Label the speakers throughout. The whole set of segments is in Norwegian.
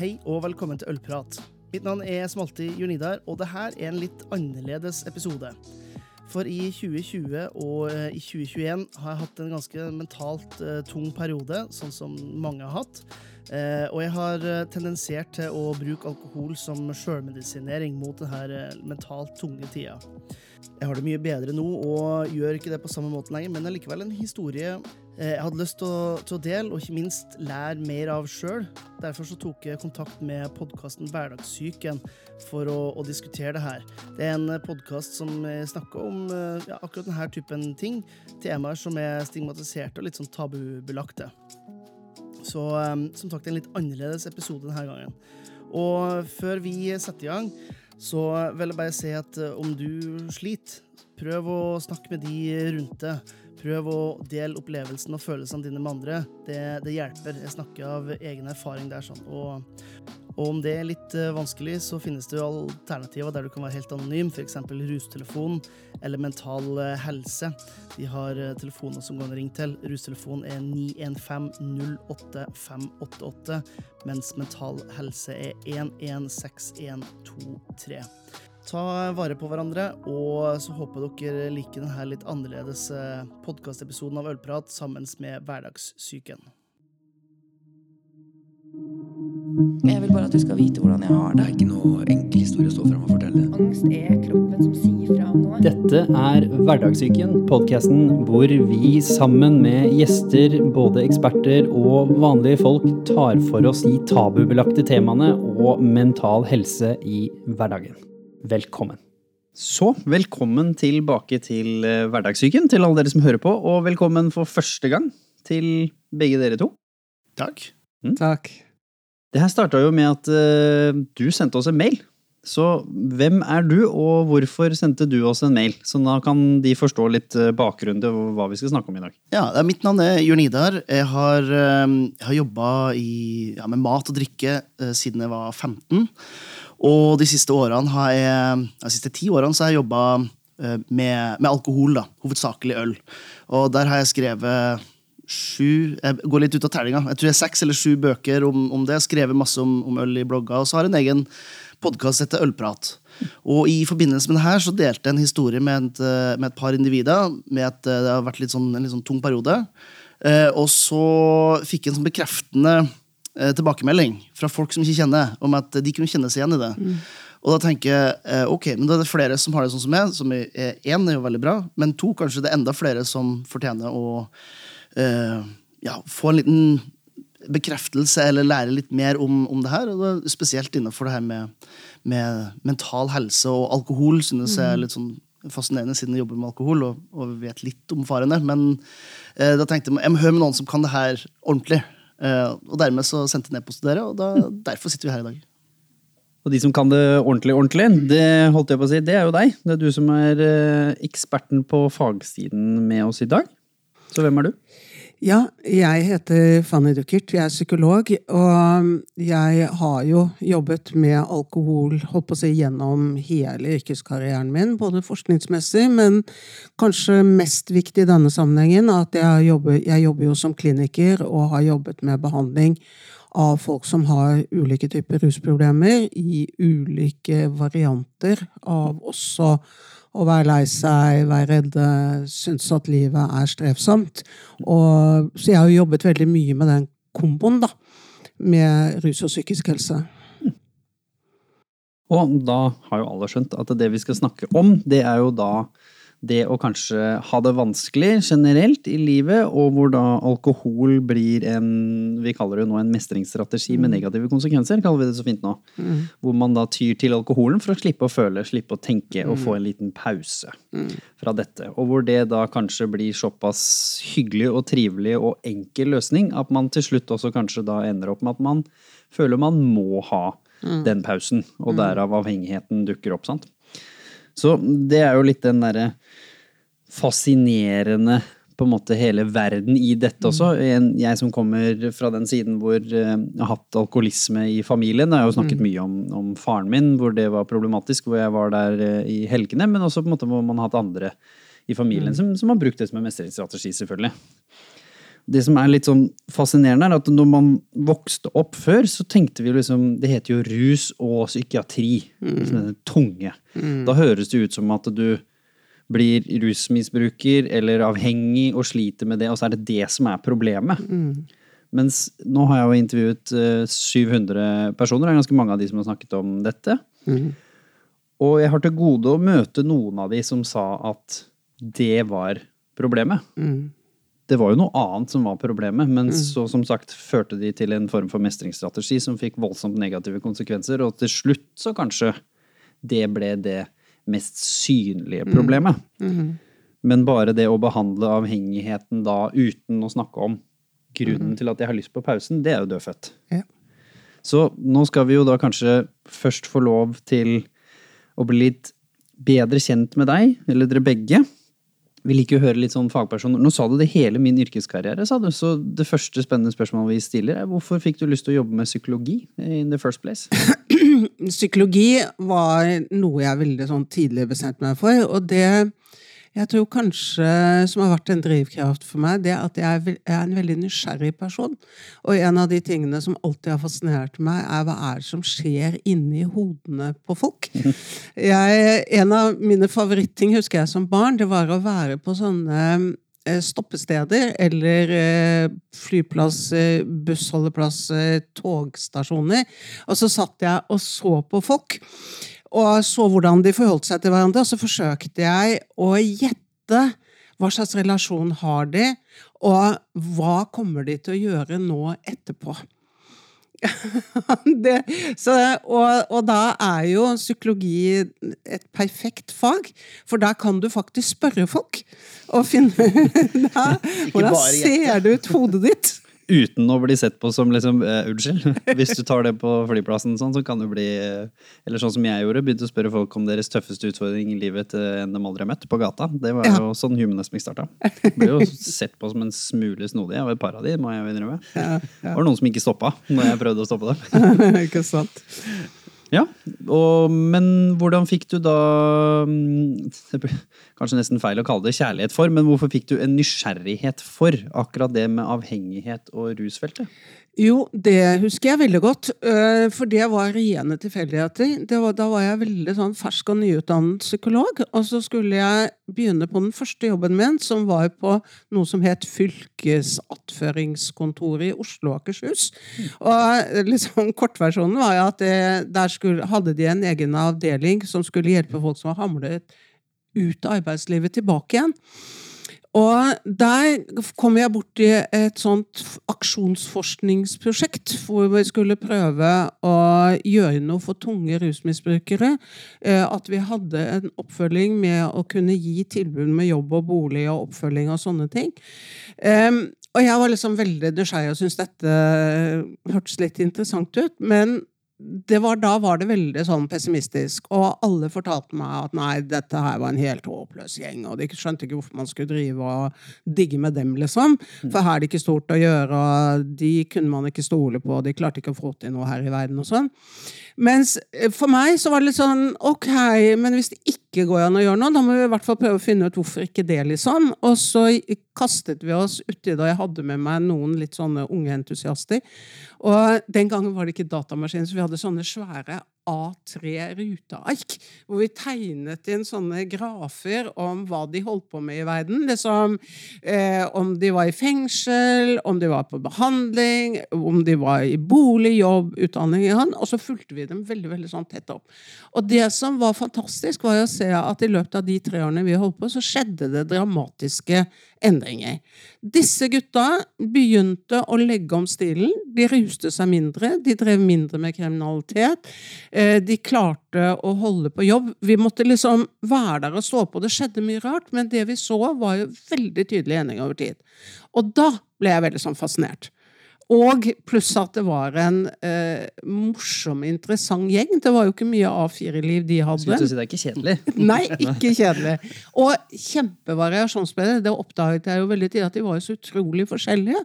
Speaker 1: Hei og velkommen til Ølprat. Mitt navn er som alltid Jonidar, og dette er en litt annerledes episode. For i 2020 og eh, i 2021 har jeg hatt en ganske mentalt eh, tung periode, sånn som mange har hatt. Eh, og jeg har tendensert til å bruke alkohol som sjølmedisinering mot denne mentalt tunge tida. Jeg har det mye bedre nå og gjør ikke det på samme måte lenger, men det er likevel en historie jeg hadde lyst til å, til å dele, og ikke minst lære mer av sjøl. Derfor så tok jeg kontakt med podkasten Hverdagssyken for å, å diskutere det her. Det er en podkast som eh, snakker om eh, ja, akkurat denne typen ting. Temaer som er stigmatiserte og litt sånn tabubelagte. Så eh, som sagt, en litt annerledes episode denne gangen. Og før vi setter i gang, så vil jeg bare si at eh, om du sliter, prøv å snakke med de rundt deg. Prøv å dele opplevelsen og følelsene dine med andre. Det, det hjelper. Jeg snakker av egen erfaring der. sånn. Og, og om det er litt eh, vanskelig, så finnes det jo alternativer der du kan være helt anonym, f.eks. rustelefon eller Mental eh, Helse. De har eh, telefoner som går an å ringe til. Rustelefon er 915 08588, mens Mental Helse er 116123. Ta vare på hverandre, og så håper dere liker denne litt annerledes podkastepisoden av Ølprat sammen med Hverdagssyken.
Speaker 2: Jeg vil bare at du skal vite hvordan jeg har
Speaker 3: Det
Speaker 2: det.
Speaker 3: er ikke noe enkel historie å stå fram og fortelle.
Speaker 4: Angst er kroppen som sier fra om noe.
Speaker 5: Dette er Hverdagssyken, podkasten hvor vi sammen med gjester, både eksperter og vanlige folk, tar for oss de tabubelagte temaene og mental helse i hverdagen. Velkommen. Så velkommen tilbake til eh, Hverdagssyken, til alle dere som hører på, og velkommen for første gang til begge dere to.
Speaker 1: Takk.
Speaker 6: Takk.
Speaker 5: Det her starta jo med at uh, du sendte oss en mail. Så hvem er du, og hvorfor sendte du oss en mail? Så da kan de forstå litt bakgrunnen bakgrunn til hva vi skal snakke om i dag.
Speaker 1: Ja, er- Mitt navn er Jørn Idar. Jeg har, eh, jeg har jobba ja, med mat og drikke eh, siden jeg var 15. Og de siste årene har jeg, de siste ti årene så har jeg jobba med, med alkohol, da, hovedsakelig øl. Og der har jeg skrevet sju Jeg går litt ut av tellinga. Jeg tror det er seks eller sju bøker om, om det. Skrevet masse om, om øl i blogger. Og så har jeg en egen podkast heter Ølprat. Og i forbindelse med det her så delte jeg en historie med et, eh, med et par individer. Med at eh, det har vært litt sånn, en litt sånn tung periode. Eh, og så fikk jeg en sånn bekreftende eh, tilbakemelding fra folk som ikke kjenner, om at de kunne kjenne seg igjen i det. Og da tenker jeg eh, ok, men da er det flere som har det sånn som meg, som er én er jo veldig bra, men to kanskje det er enda flere som fortjener å uh, ja, få en liten bekreftelse eller lære litt mer om, om det her. Og det er spesielt innenfor det her med, med mental helse og alkohol synes jeg er litt sånn fascinerende siden jeg jobber med alkohol og, og vet litt om farene. Men eh, da tenkte jeg jeg må høre med noen som kan det her ordentlig. Eh, og dermed så sendte jeg ned til dere, og da, derfor sitter vi her i dag.
Speaker 5: Og de som kan det ordentlig, ordentlig, det holdt jeg på å si, det er jo deg. Det er du som er eh, eksperten på fagsiden med oss i dag. Så hvem er du?
Speaker 6: Ja, jeg heter Fanny Duckert, jeg er psykolog, og jeg har jo jobbet med alkohol holdt på å si, gjennom hele yrkeskarrieren min, både forskningsmessig, men kanskje mest viktig i denne sammenhengen at jeg jobber, jeg jobber jo som kliniker og har jobbet med behandling av folk som har ulike typer rusproblemer i ulike varianter av også å være lei seg, være redde, synes at livet er strevsomt. Og, så jeg har jo jobbet veldig mye med den komboen, da. Med rus og psykisk helse.
Speaker 5: Og da har jo alle skjønt at det vi skal snakke om, det er jo da det å kanskje ha det vanskelig generelt i livet, og hvor da alkohol blir en vi kaller det nå en mestringsstrategi med negative konsekvenser, kaller vi det så fint nå. Hvor man da tyr til alkoholen for å slippe å føle, slippe å tenke og få en liten pause fra dette. Og hvor det da kanskje blir såpass hyggelig og trivelig og enkel løsning at man til slutt også kanskje da ender opp med at man føler man må ha den pausen, og derav avhengigheten dukker opp, sant. Så det er jo litt den derre fascinerende på en måte hele verden i dette også. Jeg som kommer fra den siden hvor eh, jeg har hatt alkoholisme i familien. Jeg har jo snakket mye om, om faren min, hvor det var problematisk, hvor jeg var der eh, i helgene. Men også på en måte hvor man har hatt andre i familien som, som har brukt det som en mestringsstrategi, selvfølgelig. det som er litt sånn fascinerende, er at når man vokste opp før, så tenkte vi liksom Det heter jo rus og psykiatri. Liksom det tunge. Da høres det ut som at du blir rusmisbruker eller avhengig og sliter med det, og så er det det som er problemet. Mens nå har jeg jo intervjuet eh, 700 personer, det er ganske mange av de som har snakket om dette. Og jeg har til gode å møte noen av de som sa at det var problemet. Det var jo noe annet som var problemet, men så som sagt førte de til en form for mestringsstrategi som fikk voldsomt negative konsekvenser, og til slutt så kanskje det ble det mest synlige problemet. Men bare det å behandle avhengigheten da uten å snakke om grunnen til at jeg har lyst på pausen, det er jo dødfødt.
Speaker 6: Ja.
Speaker 5: Så nå skal vi jo da kanskje først få lov til å bli litt bedre kjent med deg, eller dere begge. Vi liker å høre litt sånn fagpersoner. Nå sa du det hele min yrkeskarriere, sa du. Så det første spennende spørsmålet vi stiller, er hvorfor fikk du lyst til å jobbe med psykologi in the first place?
Speaker 6: Psykologi var noe jeg veldig sånn tidlig bestemte meg for, og det jeg tror kanskje som har vært en drivkraft for meg, det er at jeg er en veldig nysgjerrig person. Og en av de tingene som alltid har fascinert meg, er hva er det som skjer inni hodene på folk. Jeg, en av mine favoritting husker jeg som barn, det var å være på sånne eh, stoppesteder eller eh, flyplass, eh, bussholdeplass, togstasjoner. Og så satt jeg og så på folk, og så hvordan de forholdt seg til hverandre. Og så forsøkte jeg å gjette hva slags relasjon har de, og hva kommer de til å gjøre nå etterpå. det, så, og, og da er jo psykologi et perfekt fag, for da kan du faktisk spørre folk. Og finne ut Hvordan ser det ut hodet ditt?
Speaker 5: Uten å bli sett på som liksom uh, Unnskyld. Hvis du tar det på flyplassen, sånn, så kan du bli eh, Eller sånn som jeg gjorde, begynte å spørre folk om deres tøffeste utfordring i livet til en de aldri har møtt, på gata. Det var
Speaker 6: Ja.
Speaker 5: jo sånn Humanismic starta. Ble jo sett på som en smule snodig av et par av de, må jeg innrømme. Det var noen som ikke stoppa når jeg prøvde å stoppe dem.
Speaker 6: Ikke sant?
Speaker 5: Ja, og, men hvordan fikk du da mm, Kanskje nesten feil å kalle det kjærlighet for, men hvorfor fikk du en nysgjerrighet for akkurat det med avhengighet og rusfeltet?
Speaker 6: Jo, det husker jeg veldig godt, øh, for det var rene tilfeldigheter. Da var jeg veldig sånn fersk og nyutdannet psykolog, og så skulle jeg begynne på den første jobben min, som var på noe som het Fylkesattføringskontoret i Oslo og Akershus. Og liksom, kortversjonen var at det, der skulle, hadde de en egen avdeling som skulle hjelpe folk som var hamlet ut av arbeidslivet tilbake igjen. Og der kom jeg borti et sånt aksjonsforskningsprosjekt hvor vi skulle prøve å gjøre noe for tunge rusmisbrukere. Eh, At vi hadde en oppfølging med å kunne gi tilbud med jobb og bolig og oppfølging og sånne ting. Og jeg var liksom veldig nysgjerrig og syntes dette hørtes litt interessant ut. Men var, da var det veldig sånn pessimistisk, og alle fortalte meg at nei, dette her var en helt håpløs gjeng, og de skjønte ikke hvorfor man skulle drive og digge med dem, liksom. For her er det ikke stort å gjøre, og de kunne man ikke stole på, og de klarte ikke å få til noe her i verden og sånn. Mens eh, for meg så var det litt sånn, ok, men hvis det ikke går an å gjøre noe, da må vi i hvert fall prøve å finne ut hvorfor ikke det, liksom. Og så kastet vi oss uti og jeg hadde med meg noen litt sånne unge entusiaster. Og den gangen var det ikke datamaskin, så vi hadde sånne svære A3-ruteark, hvor vi tegnet inn sånne grafer om hva de holdt på med i verden. Liksom, eh, om de var i fengsel, om de var på behandling, om de var i bolig, jobb, utdanning, og så fulgte vi dem veldig veldig sånn tett opp. Og det som var fantastisk, var å se at i løpet av de tre årene vi holdt på, så skjedde det dramatiske endringer. Disse gutta begynte å legge om stilen. De ruste seg mindre, de drev mindre med kriminalitet. Eh, De klarte å holde på jobb. Vi måtte liksom være der og stå på. Det skjedde mye rart, men det vi så, var jo veldig tydelig endring over tid. Og da ble jeg veldig sånn fascinert. Og pluss at det var en eh, morsom, interessant gjeng. Det var jo ikke mye A4-liv de hadde.
Speaker 5: Skulle si det er ikke kjedelig.
Speaker 6: Nei, ikke kjedelig. Og kjempevariasjonsspillere. Det oppdaget jeg jo veldig tidlig, at de var jo så utrolig forskjellige.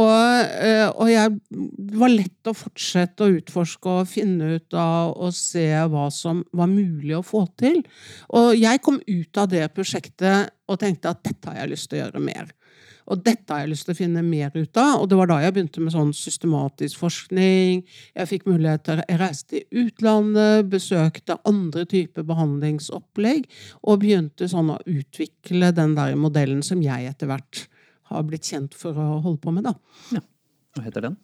Speaker 6: Og, eh, og jeg, det var lett å fortsette å utforske og finne ut av og se hva som var mulig å få til. Og jeg kom ut av det prosjektet og tenkte at dette har jeg lyst til å gjøre mer. Og dette har jeg lyst til å finne mer ut av. Og det var da jeg begynte med sånn systematisk forskning. Jeg fikk mulighet til å reise til utlandet, besøkte andre typer behandlingsopplegg, og begynte sånn å utvikle den der modellen som jeg etter hvert har blitt kjent for å holde på med, da.
Speaker 5: Hva heter den?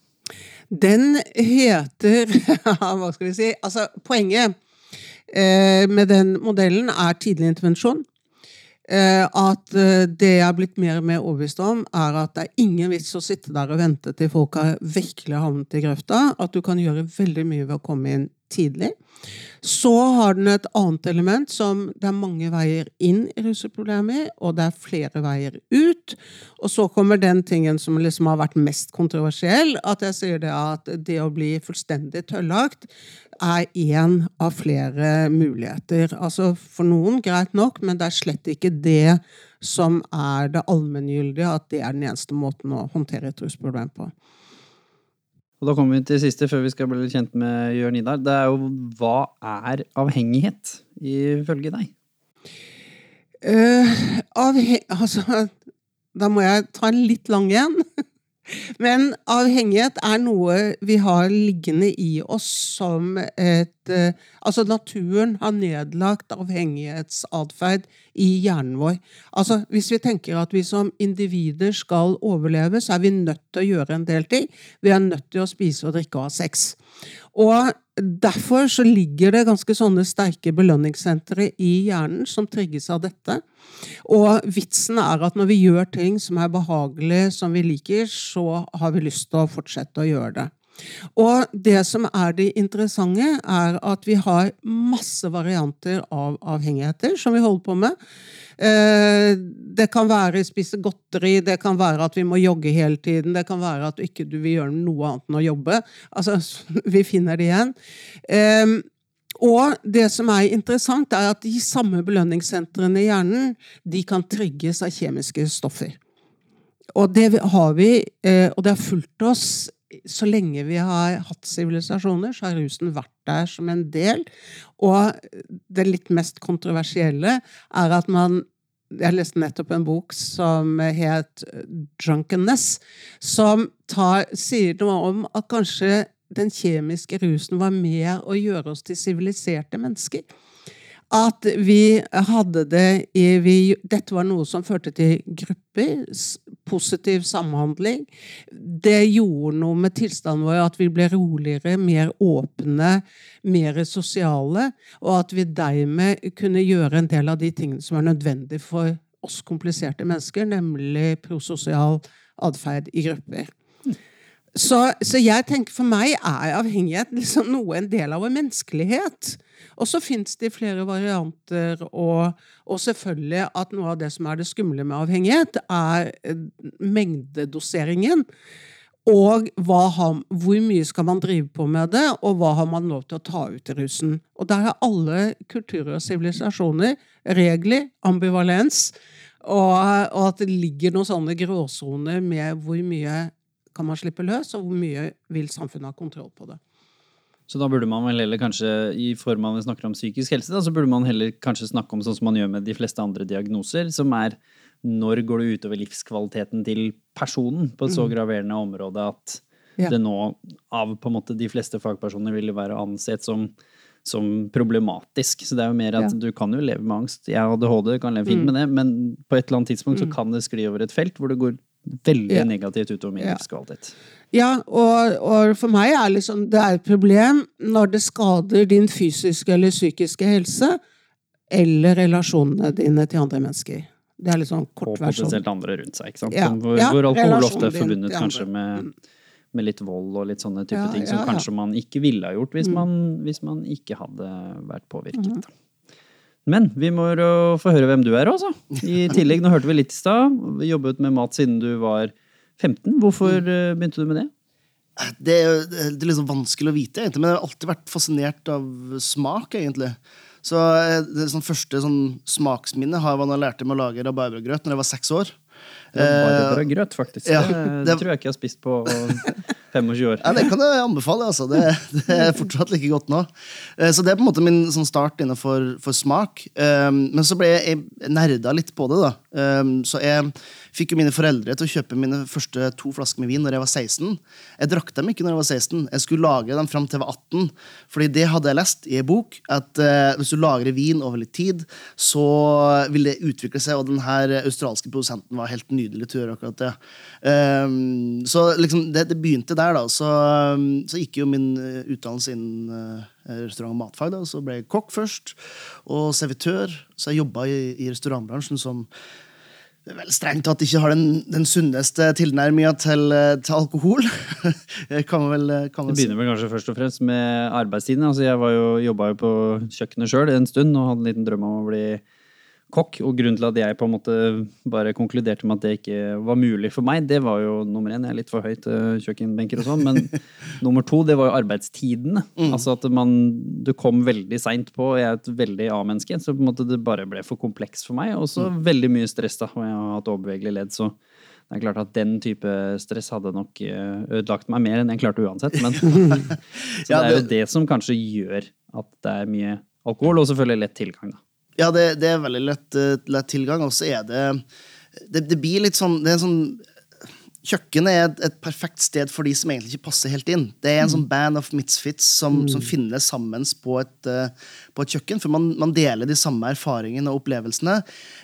Speaker 6: Den heter Hva skal vi si? Altså, poenget eh, med den modellen er tidlig intervensjon. Eh, at eh, det jeg er blitt mer og mer overbevist om, er at det er ingen vits å sitte der og vente til folk har virkelig havnet i grøfta. At du kan gjøre veldig mye ved å komme inn tidlig. Så har den et annet element som det er mange veier inn i russeproblemet, og det er flere veier ut. Og så kommer den tingen som liksom har vært mest kontroversiell, at jeg sier det at det å bli fullstendig tøllagt er én av flere muligheter. Altså for noen greit nok, men det er slett ikke det som er det allmenngyldige, at det er den eneste måten å håndtere et rusproblem på.
Speaker 5: Og da kommer vi til det siste, før vi skal bli litt kjent med Jørn Idar. Det er jo hva er avhengighet, ifølge deg?
Speaker 6: Uh, avhe altså, da må jeg ta en litt lang en. Men avhengighet er noe vi har liggende i oss som et uh, Altså, naturen har nedlagt avhengighetsatferd i hjernen vår. Altså, hvis vi tenker at vi som individer skal overleve, så er vi nødt til å gjøre en del ting. Vi er nødt til å spise og drikke og ha sex. Og derfor så ligger det ganske sånne sterke belønningssentre i hjernen som trigges av dette. Og vitsen er at når vi gjør ting som er behagelige, som vi liker, så har vi lyst til å fortsette å gjøre det. Og det som er det interessante, er at vi har masse varianter av avhengigheter som vi holder på med. Eh, det kan være spise godteri, det kan være at vi må jogge hele tiden, det kan være at du ikke vil gjøre noe annet enn å jobbe. Altså, vi finner det igjen. Eh, og det som er interessant, er at de samme belønningssentrene i hjernen de kan trigges av kjemiske stoffer. Og det har vi, eh, og det har fulgt oss så lenge vi har hatt sivilisasjoner, så har rusen vært der som en del. Og det litt mest kontroversielle er at man jeg leste nettopp en bok som het 'Drunkenness', som tar, sier noe om at kanskje den kjemiske rusen var med å gjøre oss til siviliserte mennesker at vi hadde det i vi, Dette var noe som førte til grupper, positiv samhandling. Det gjorde noe med tilstanden vår, at vi ble roligere, mer åpne, mer sosiale, og at vi dermed kunne gjøre en del av de tingene som er nødvendig for oss kompliserte mennesker, nemlig prososial atferd i grupper. Så, så, jeg tenker for meg er avhengighet liksom noe en del av vår menneskelighet. Og så fins det flere varianter, og, og, selvfølgelig at noe av det som er det skumle med avhengighet, er eh, mengdedoseringen. Og har, hvor mye skal man drive på med det, og hva har man lov til å ta ut i rusen? Og der har alle kulturer og sivilisasjoner regler, ambivalens, og, og at det ligger noen sånne gråsoner med hvor mye kan man slippe løs, og hvor mye vil samfunnet ha kontroll på det.
Speaker 5: Så da burde man vel heller kanskje, i form av vi snakker om psykisk helse, da, så burde man heller kanskje snakke om sånn som man gjør med de fleste andre diagnoser, som er når går det utover livskvaliteten til personen på et så mm. graverende område at ja. det nå av på en måte de fleste fagpersoner vil være ansett som, som problematisk. Så det er jo mer at ja. du kan jo leve med angst. Jeg har ADHD, kan leve fint mm. med det, men på et eller annet tidspunkt mm. så kan det skli over et felt hvor det går veldig ja. negativt utover min livskvalitet.
Speaker 6: Ja, og, og, for meg er liksom, det er et problem når det skader din fysiske eller psykiske helse eller relasjonene dine til andre mennesker. Det er litt sånn kort.
Speaker 5: Og potensielt andre rundt seg, ikke sant? Ja. Hvor, ja, hvor, alkohol ofte er forbundet kanskje med, med, litt vold og litt sånne type ja, ting som kanskje man ikke ville ha gjort hvis, mm. man, hvis man, ikke hadde vært påvirket. Mm. Men vi må jo få høre hvem du er, altså. I tillegg, nå hørte vi litt i stad, jobbet med mat siden du var 15. Hvorfor mm. eh, begynte du med det?
Speaker 1: Det er, det er liksom vanskelig å vite, egentlig, men jeg har alltid vært fascinert av smak. egentlig. Så eh, Det sånn første sånn smaksminnet har jeg lærte meg å lage rabarbragrøt når jeg var seks år.
Speaker 5: Var bare grøt, faktisk.
Speaker 1: ja,
Speaker 5: det, det tror jeg ikke jeg har spist på 25 år.
Speaker 1: Ja, det kan jeg anbefale. altså. Det, det er fortsatt like godt nå. Eh, Så det er på en måte min sånn start innenfor for smak. Um, Men så ble jeg jeg nerda litt på det. da. Så jeg fikk jo mine foreldre til å kjøpe mine første to flasker med vin når jeg var 16. Jeg drakk dem ikke når jeg var 16. Jeg skulle lagre dem fram til jeg var 18. Fordi det hadde jeg lest i en bok, at eh, hvis du lagrer vin over litt tid, så vil det utvikle seg, og den her australske produsenten var helt nydelig tur, akkurat det. Um, så liksom, det, det begynte der, da. Så, um, så gikk jo min eh, utdannelse innen uh, restaurant- og matfag. da, Så ble jeg kokk først, og servitør. Så jeg jobba i, i restaurantbransjen som vel strengt tatt ikke har den, den sunneste tilnærminga til, eh, til alkohol. kan man vel, kan
Speaker 5: Det begynner vel kanskje først og fremst med arbeidstiden. Altså jeg var jo, jobba jo på kjøkkenet sjøl en stund og hadde en liten drøm om å bli kokk. Og grunnen til at jeg på en måte bare konkluderte med at det ikke var mulig for meg, det var jo nummer én. Jeg er litt for høy til kjøkkenbenker og sånn. Men nummer to, det var jo arbeidstidene. Altså at man Du kom veldig seint på. Jeg er et veldig A-menneske, så på en måte det bare ble for kompleks for meg. Og så veldig mye stress, da. Og jeg har hatt overbevegelig ledd, så det er klart at den type stress hadde nok eh, ødelagt meg mer enn jeg klarte uansett. Men så det er jo
Speaker 1: det-
Speaker 5: det som kanskje gjør at det er mye alkohol, og selvfølgelig lett tilgang, da.
Speaker 1: Ja, det, det er veldig lett, eh, lett tilgang, og så er det, det Det blir litt sånn Det er en sånn Kjøkkenet er et, et perfekt sted for de som egentlig ikke passer helt inn. Det er en sånn band of misfits som, som finnes sammen på et, uh, på et kjøkken. For man, man deler de samme erfaringene og opplevelsene.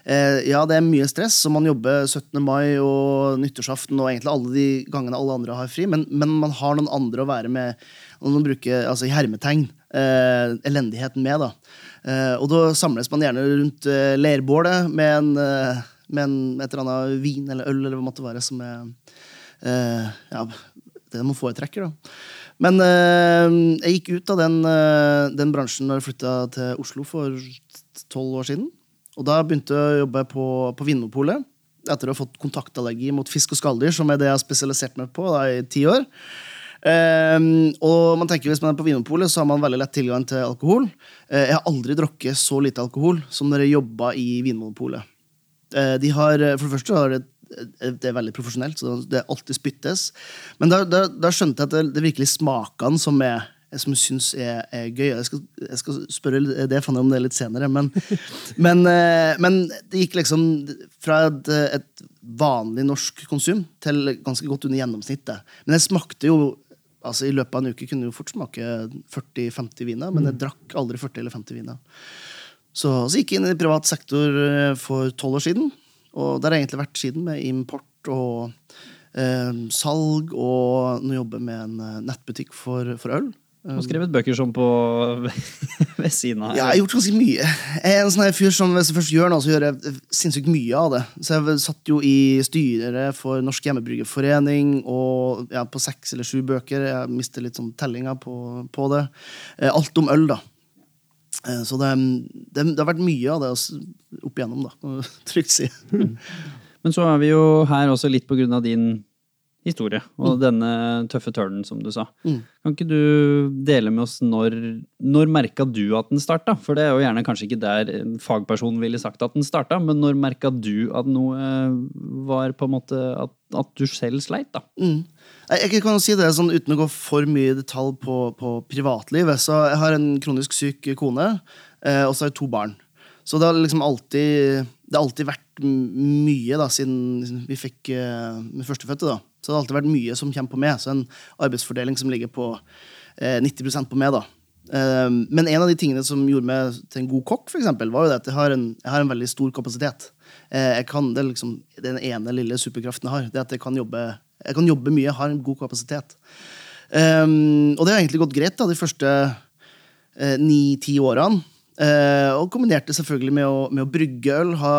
Speaker 1: Uh, ja, det er mye stress, og man jobber 17. mai og nyttårsaften og egentlig alle de gangene alle andre har fri, men, men man har noen andre å være med og man bruker altså i hermetegn uh, elendigheten med. da. Eh, og da samles man gjerne rundt eh, leirbålet med en, eh, med en et eller annet vin eller øl eller hva måtte være som er eh, ja, det man foretrekker. da. Men eh, jeg gikk ut av den, eh, den bransjen når jeg flytta til Oslo for tolv år siden. Og da begynte jeg å jobbe på, på Vinmopolet Etter å ha fått kontaktallergi mot fisk og skalldyr, som er det jeg har spesialisert meg på da, i ti år. Ehm, og man tenker Hvis man er på Vinmonopolet, så har man veldig lett tilgang til alkohol. Eh, jeg har aldri drukket så lite alkohol som når jeg jobba i Vinmonopolet. Eh, de har, for det første har det, det er veldig profesjonelt, så det alltid spyttes. Men da, da, da skjønte jeg at det, det virkelig smakene som er som jeg syns er, er gøy. Jeg skal, jeg skal spørre det jeg om det litt senere. Men, men, eh, men det gikk liksom fra et, et vanlig norsk konsum til ganske godt under gjennomsnittet. Men jeg smakte jo altså I løpet av en uke kunne jeg jo fort smake 40-50 viner, men jeg drakk aldri 40 eller 50 viner. Så, så gikk jeg inn i privat sektor eh, for tolv år siden. Og der har jeg egentlig vært siden, med import og eh, salg, og nå jobber jeg med en eh, nettbutikk for, for øl.
Speaker 5: Og skrevet bøker som på ved siden av.
Speaker 1: Ja, jeg har gjort ganske mye. Jeg er en sånn fyr som Hvis jeg først gjør noe, så gjør jeg sinnssykt mye av det. Så jeg satt jo i styret for Norsk Hjemmebryggerforening og ja, på seks eller sju bøker. Jeg mister litt sånn tellinga på, på det. Eh, Alt om øl, da. Eh, Så det, det, det har vært mye av det opp igjennom, da. du Trygt si.
Speaker 5: Men så er vi jo her også litt på grunn av din historie, og denne tøffe tørnen, som du sa.
Speaker 1: Mm.
Speaker 5: Kan ikke du dele med oss når, når merka du at den starta? For det er jo gjerne kanskje ikke der en fagperson ville sagt at den starta, men når merka du at noe var på en måte at, at du selv sleit, da?
Speaker 1: Mm. Jeg, kan jo si det sånn uten å gå for mye i detalj på, på privatlivet. Så jeg har en kronisk syk kone, eh, og så har jeg to barn. Så det har liksom alltid Det har alltid vært mye da, siden vi fikk uh, min førstefødte. da. Så det har alltid vært mye som kommer på meg. Så en arbeidsfordeling som ligger på eh, 90% på meg. da. Eh, men en av de tingene som gjorde meg til en god kokk, for eksempel, var jo det at jeg har en, jeg har en veldig stor kapasitet. Eh, jeg kan, det er liksom den ene lille superkraften jeg har. Det er at jeg kan jobbe, jeg kan jobbe mye, jeg har en god kapasitet. Eh, og det har egentlig gått greit da, de første ni-ti årene. Uh, og kombinerte selvfølgelig med å, med å brygge øl, ha,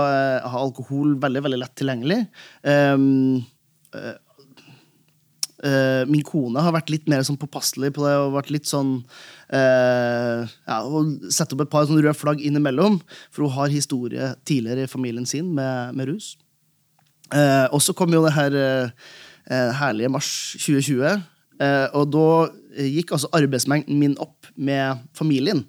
Speaker 1: ha alkohol veldig veldig lett tilgjengelig. Um, eh, eh, min kone har vært litt mer sånn påpasselig på det og vært litt sånn uh, ja, og Sette opp et par sånne røde flagg innimellom, for hun har historie tidligere i familien sin med, med rus. Uh, og så kom jo det her herlige mars 2020, eh, og da gikk altså arbeidsmengden min opp med familien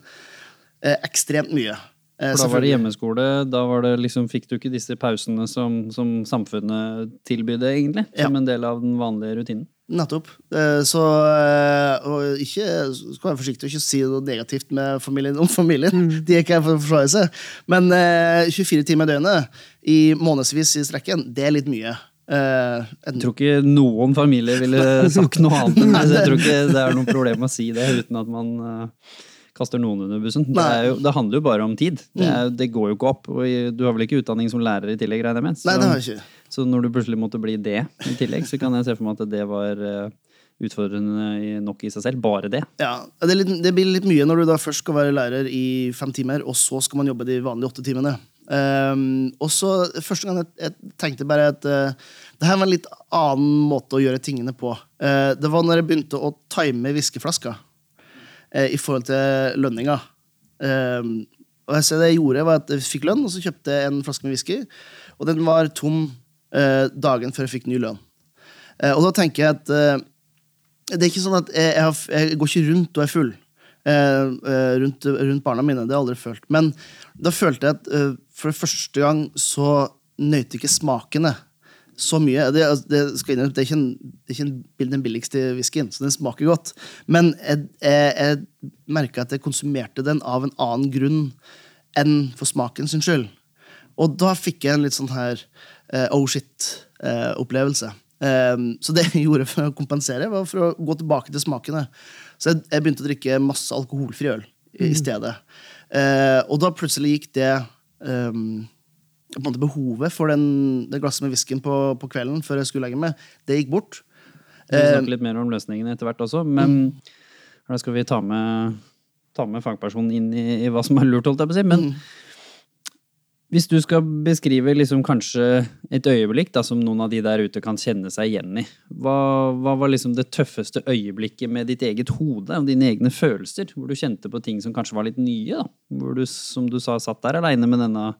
Speaker 1: ekstremt mye.
Speaker 5: For da var det hjemmeskole, da var det liksom, fikk du ikke disse pausene som, som samfunnet tilbydde, egentlig, som en del av den vanlige rutinen.
Speaker 1: Nettopp. Eh, Så eh, Og ikke skal være forsiktig og ikke si noe negativt med familien om familien. De er ikke her for å forsvare seg. Men eh, 24 timer i døgnet i månedsvis i strekken, det er litt mye. Eh,
Speaker 5: Jeg tror ikke noen familier ville sagt noe annet enn det. Jeg tror ikke det er noe problem å si det uten at man eh, kaster noen under bussen. Det, jo, det handler jo bare om tid. Det, er, det går jo ikke opp. Og du har vel ikke utdanning som lærer i tillegg, regner jeg med?
Speaker 1: nei, det har jeg ikke.
Speaker 5: Så når du plutselig måtte bli det i tillegg, så kan jeg se for meg at det var eh, utfordrende nok i seg selv. Bare det.
Speaker 1: Ja, det, litt, det blir litt mye når du da først skal være lærer i fem timer, og så skal man jobbe de vanlige åtte timene. Um, og så Første gang jeg, jeg tenkte bare at uh, det her var en litt annen måte å gjøre tingene på. Uh, det var når jeg begynte å time whiskeflaska uh, i forhold til lønninga. Ehm, og jeg, ser det jeg gjorde, var at jeg fikk lønn, og så kjøpte jeg en flaske med whisky. Og den var tom dagen før jeg fikk ny lønn. Eh, og da tenker jeg at eh, det er ikke sånn at jeg, jeg, har, jeg går ikke rundt og er full eh, eh, rundt, rundt barna mine. Det har jeg aldri følt. Men da følte jeg at eh, for første gang så nøyte ikke smakene så mye. Det, altså, det, innrømme, det er ikke, en, det er ikke en, den billigste whiskyen, så den smaker godt. Men jeg, jeg, jeg merka at jeg konsumerte den av en annen grunn enn for smaken sin skyld. Og da fikk jeg en litt sånn her eh, oh shit-opplevelse. så det jeg gjorde for å kompensere, var for å gå tilbake til smakene. Så jeg, jeg begynte å drikke masse alkoholfri øl i, i stedet. Eh, og da plutselig gikk det um, på en måte Behovet for den, det glasset med whiskyen på, på kvelden før jeg skulle legge meg, det gikk bort.
Speaker 5: Vi
Speaker 1: Eh,
Speaker 5: snakker litt mer om løsningene etter hvert også, men da skal vi ta med, ta med fagpersonen inn i, i hva som er lurt, holdt jeg på å si. Men hvis du skal beskrive liksom kanskje et øyeblikk da, som noen av de der ute kan kjenne seg igjen i, hva, hva var liksom det tøffeste øyeblikket med ditt eget hode og dine egne følelser? Hvor du kjente på ting som kanskje var litt nye? da? Hvor du, som du sa, satt der aleine med denne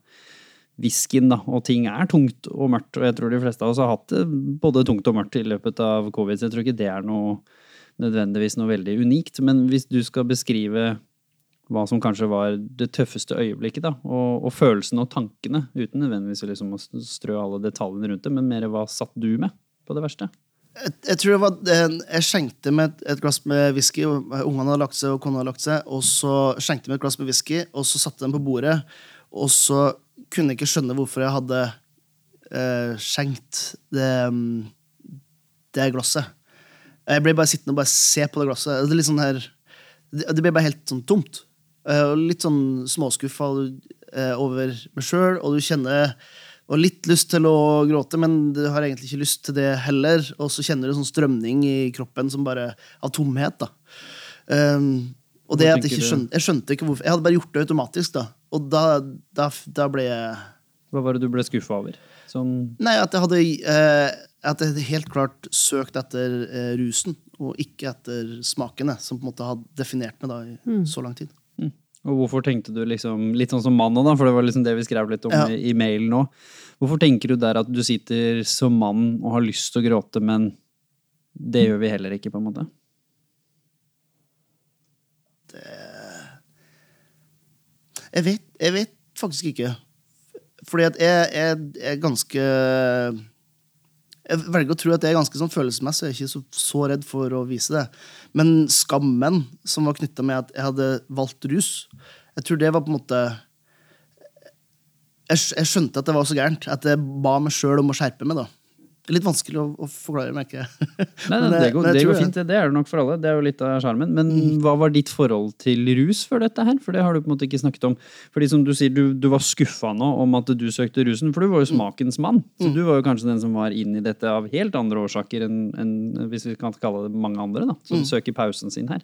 Speaker 5: whiskyen, og ting er tungt og mørkt, og jeg tror de fleste av oss har hatt det både tungt og mørkt i løpet av covid, så jeg tror ikke det er noe nødvendigvis noe veldig unikt, men hvis du skal beskrive hva som kanskje var det tøffeste øyeblikket, da, og, og følelsene og tankene, uten nødvendigvis liksom å strø alle detaljene rundt det, men mer hva satt du med på det verste?
Speaker 1: jeg, jeg tror det var Jeg skjenkte med et, et glass med whisky. Ungene hadde lagt seg, og kona hadde lagt seg. Og så skjenkte jeg med et glass med whisky, og så satte den på bordet. Og så kunne jeg ikke skjønne hvorfor jeg hadde eh, skjenkt det, det glasset. Jeg ble bare sittende og bare se på det glasset. Det, er litt sånn her, det ble bare helt sånn tomt. Eh, litt sånn småskuffa eh, over meg sjøl, og du kjenner og litt lyst til å gråte, men du har egentlig ikke lyst til det heller. Og så kjenner du sånn strømning i kroppen som bare av tomhet. da. Um, og det at jeg, ikke skjønte, jeg skjønte ikke hvorfor. Jeg hadde bare gjort det automatisk. da. Og da, da, da ble jeg
Speaker 5: Hva var det du ble skuffa over? Sånn,
Speaker 1: Nei, at jeg hadde uh, At jeg helt klart søkt etter rusen, og ikke etter smakene, som på en måte hadde definert meg da i så lang tid.
Speaker 5: Og hvorfor tenkte du liksom, litt sånn som mannen, da, for det var liksom det vi skrev litt om
Speaker 1: Ja.
Speaker 5: i, i mailen nå. Hvorfor tenker du der at du sitter som mann og har lyst til å gråte, men det gjør vi heller ikke, på en måte?
Speaker 1: Jeg vet, jeg vet faktisk ikke. Fordi at jeg, jeg er ganske Jeg velger å tro at jeg er ganske sånn følelsesmessig. Jeg er ikke så, så redd for å vise det. Men skammen som var knytta med at jeg hadde valgt rus, jeg tror det var på en måte Jeg, jeg skjønte at det var så gærent at jeg ba meg sjøl om å skjerpe meg. da. Det litt vanskelig å, å forklare, merker jeg.
Speaker 5: Nei, nei,
Speaker 1: Men
Speaker 5: det går, det går fint. Det er det nok for alle. Det er jo litt av sjarmen. Men hva var ditt forhold til rus før dette her? For det har du på en måte ikke snakket om. Fordi som du sier, du, du var skuffa nå om at du søkte rusen, for du var jo smakens mann. Så du var jo kanskje den som var inn i dette av helt andre årsaker enn, en, hvis vi kan kalle det mange andre, da, som søker pausen sin her.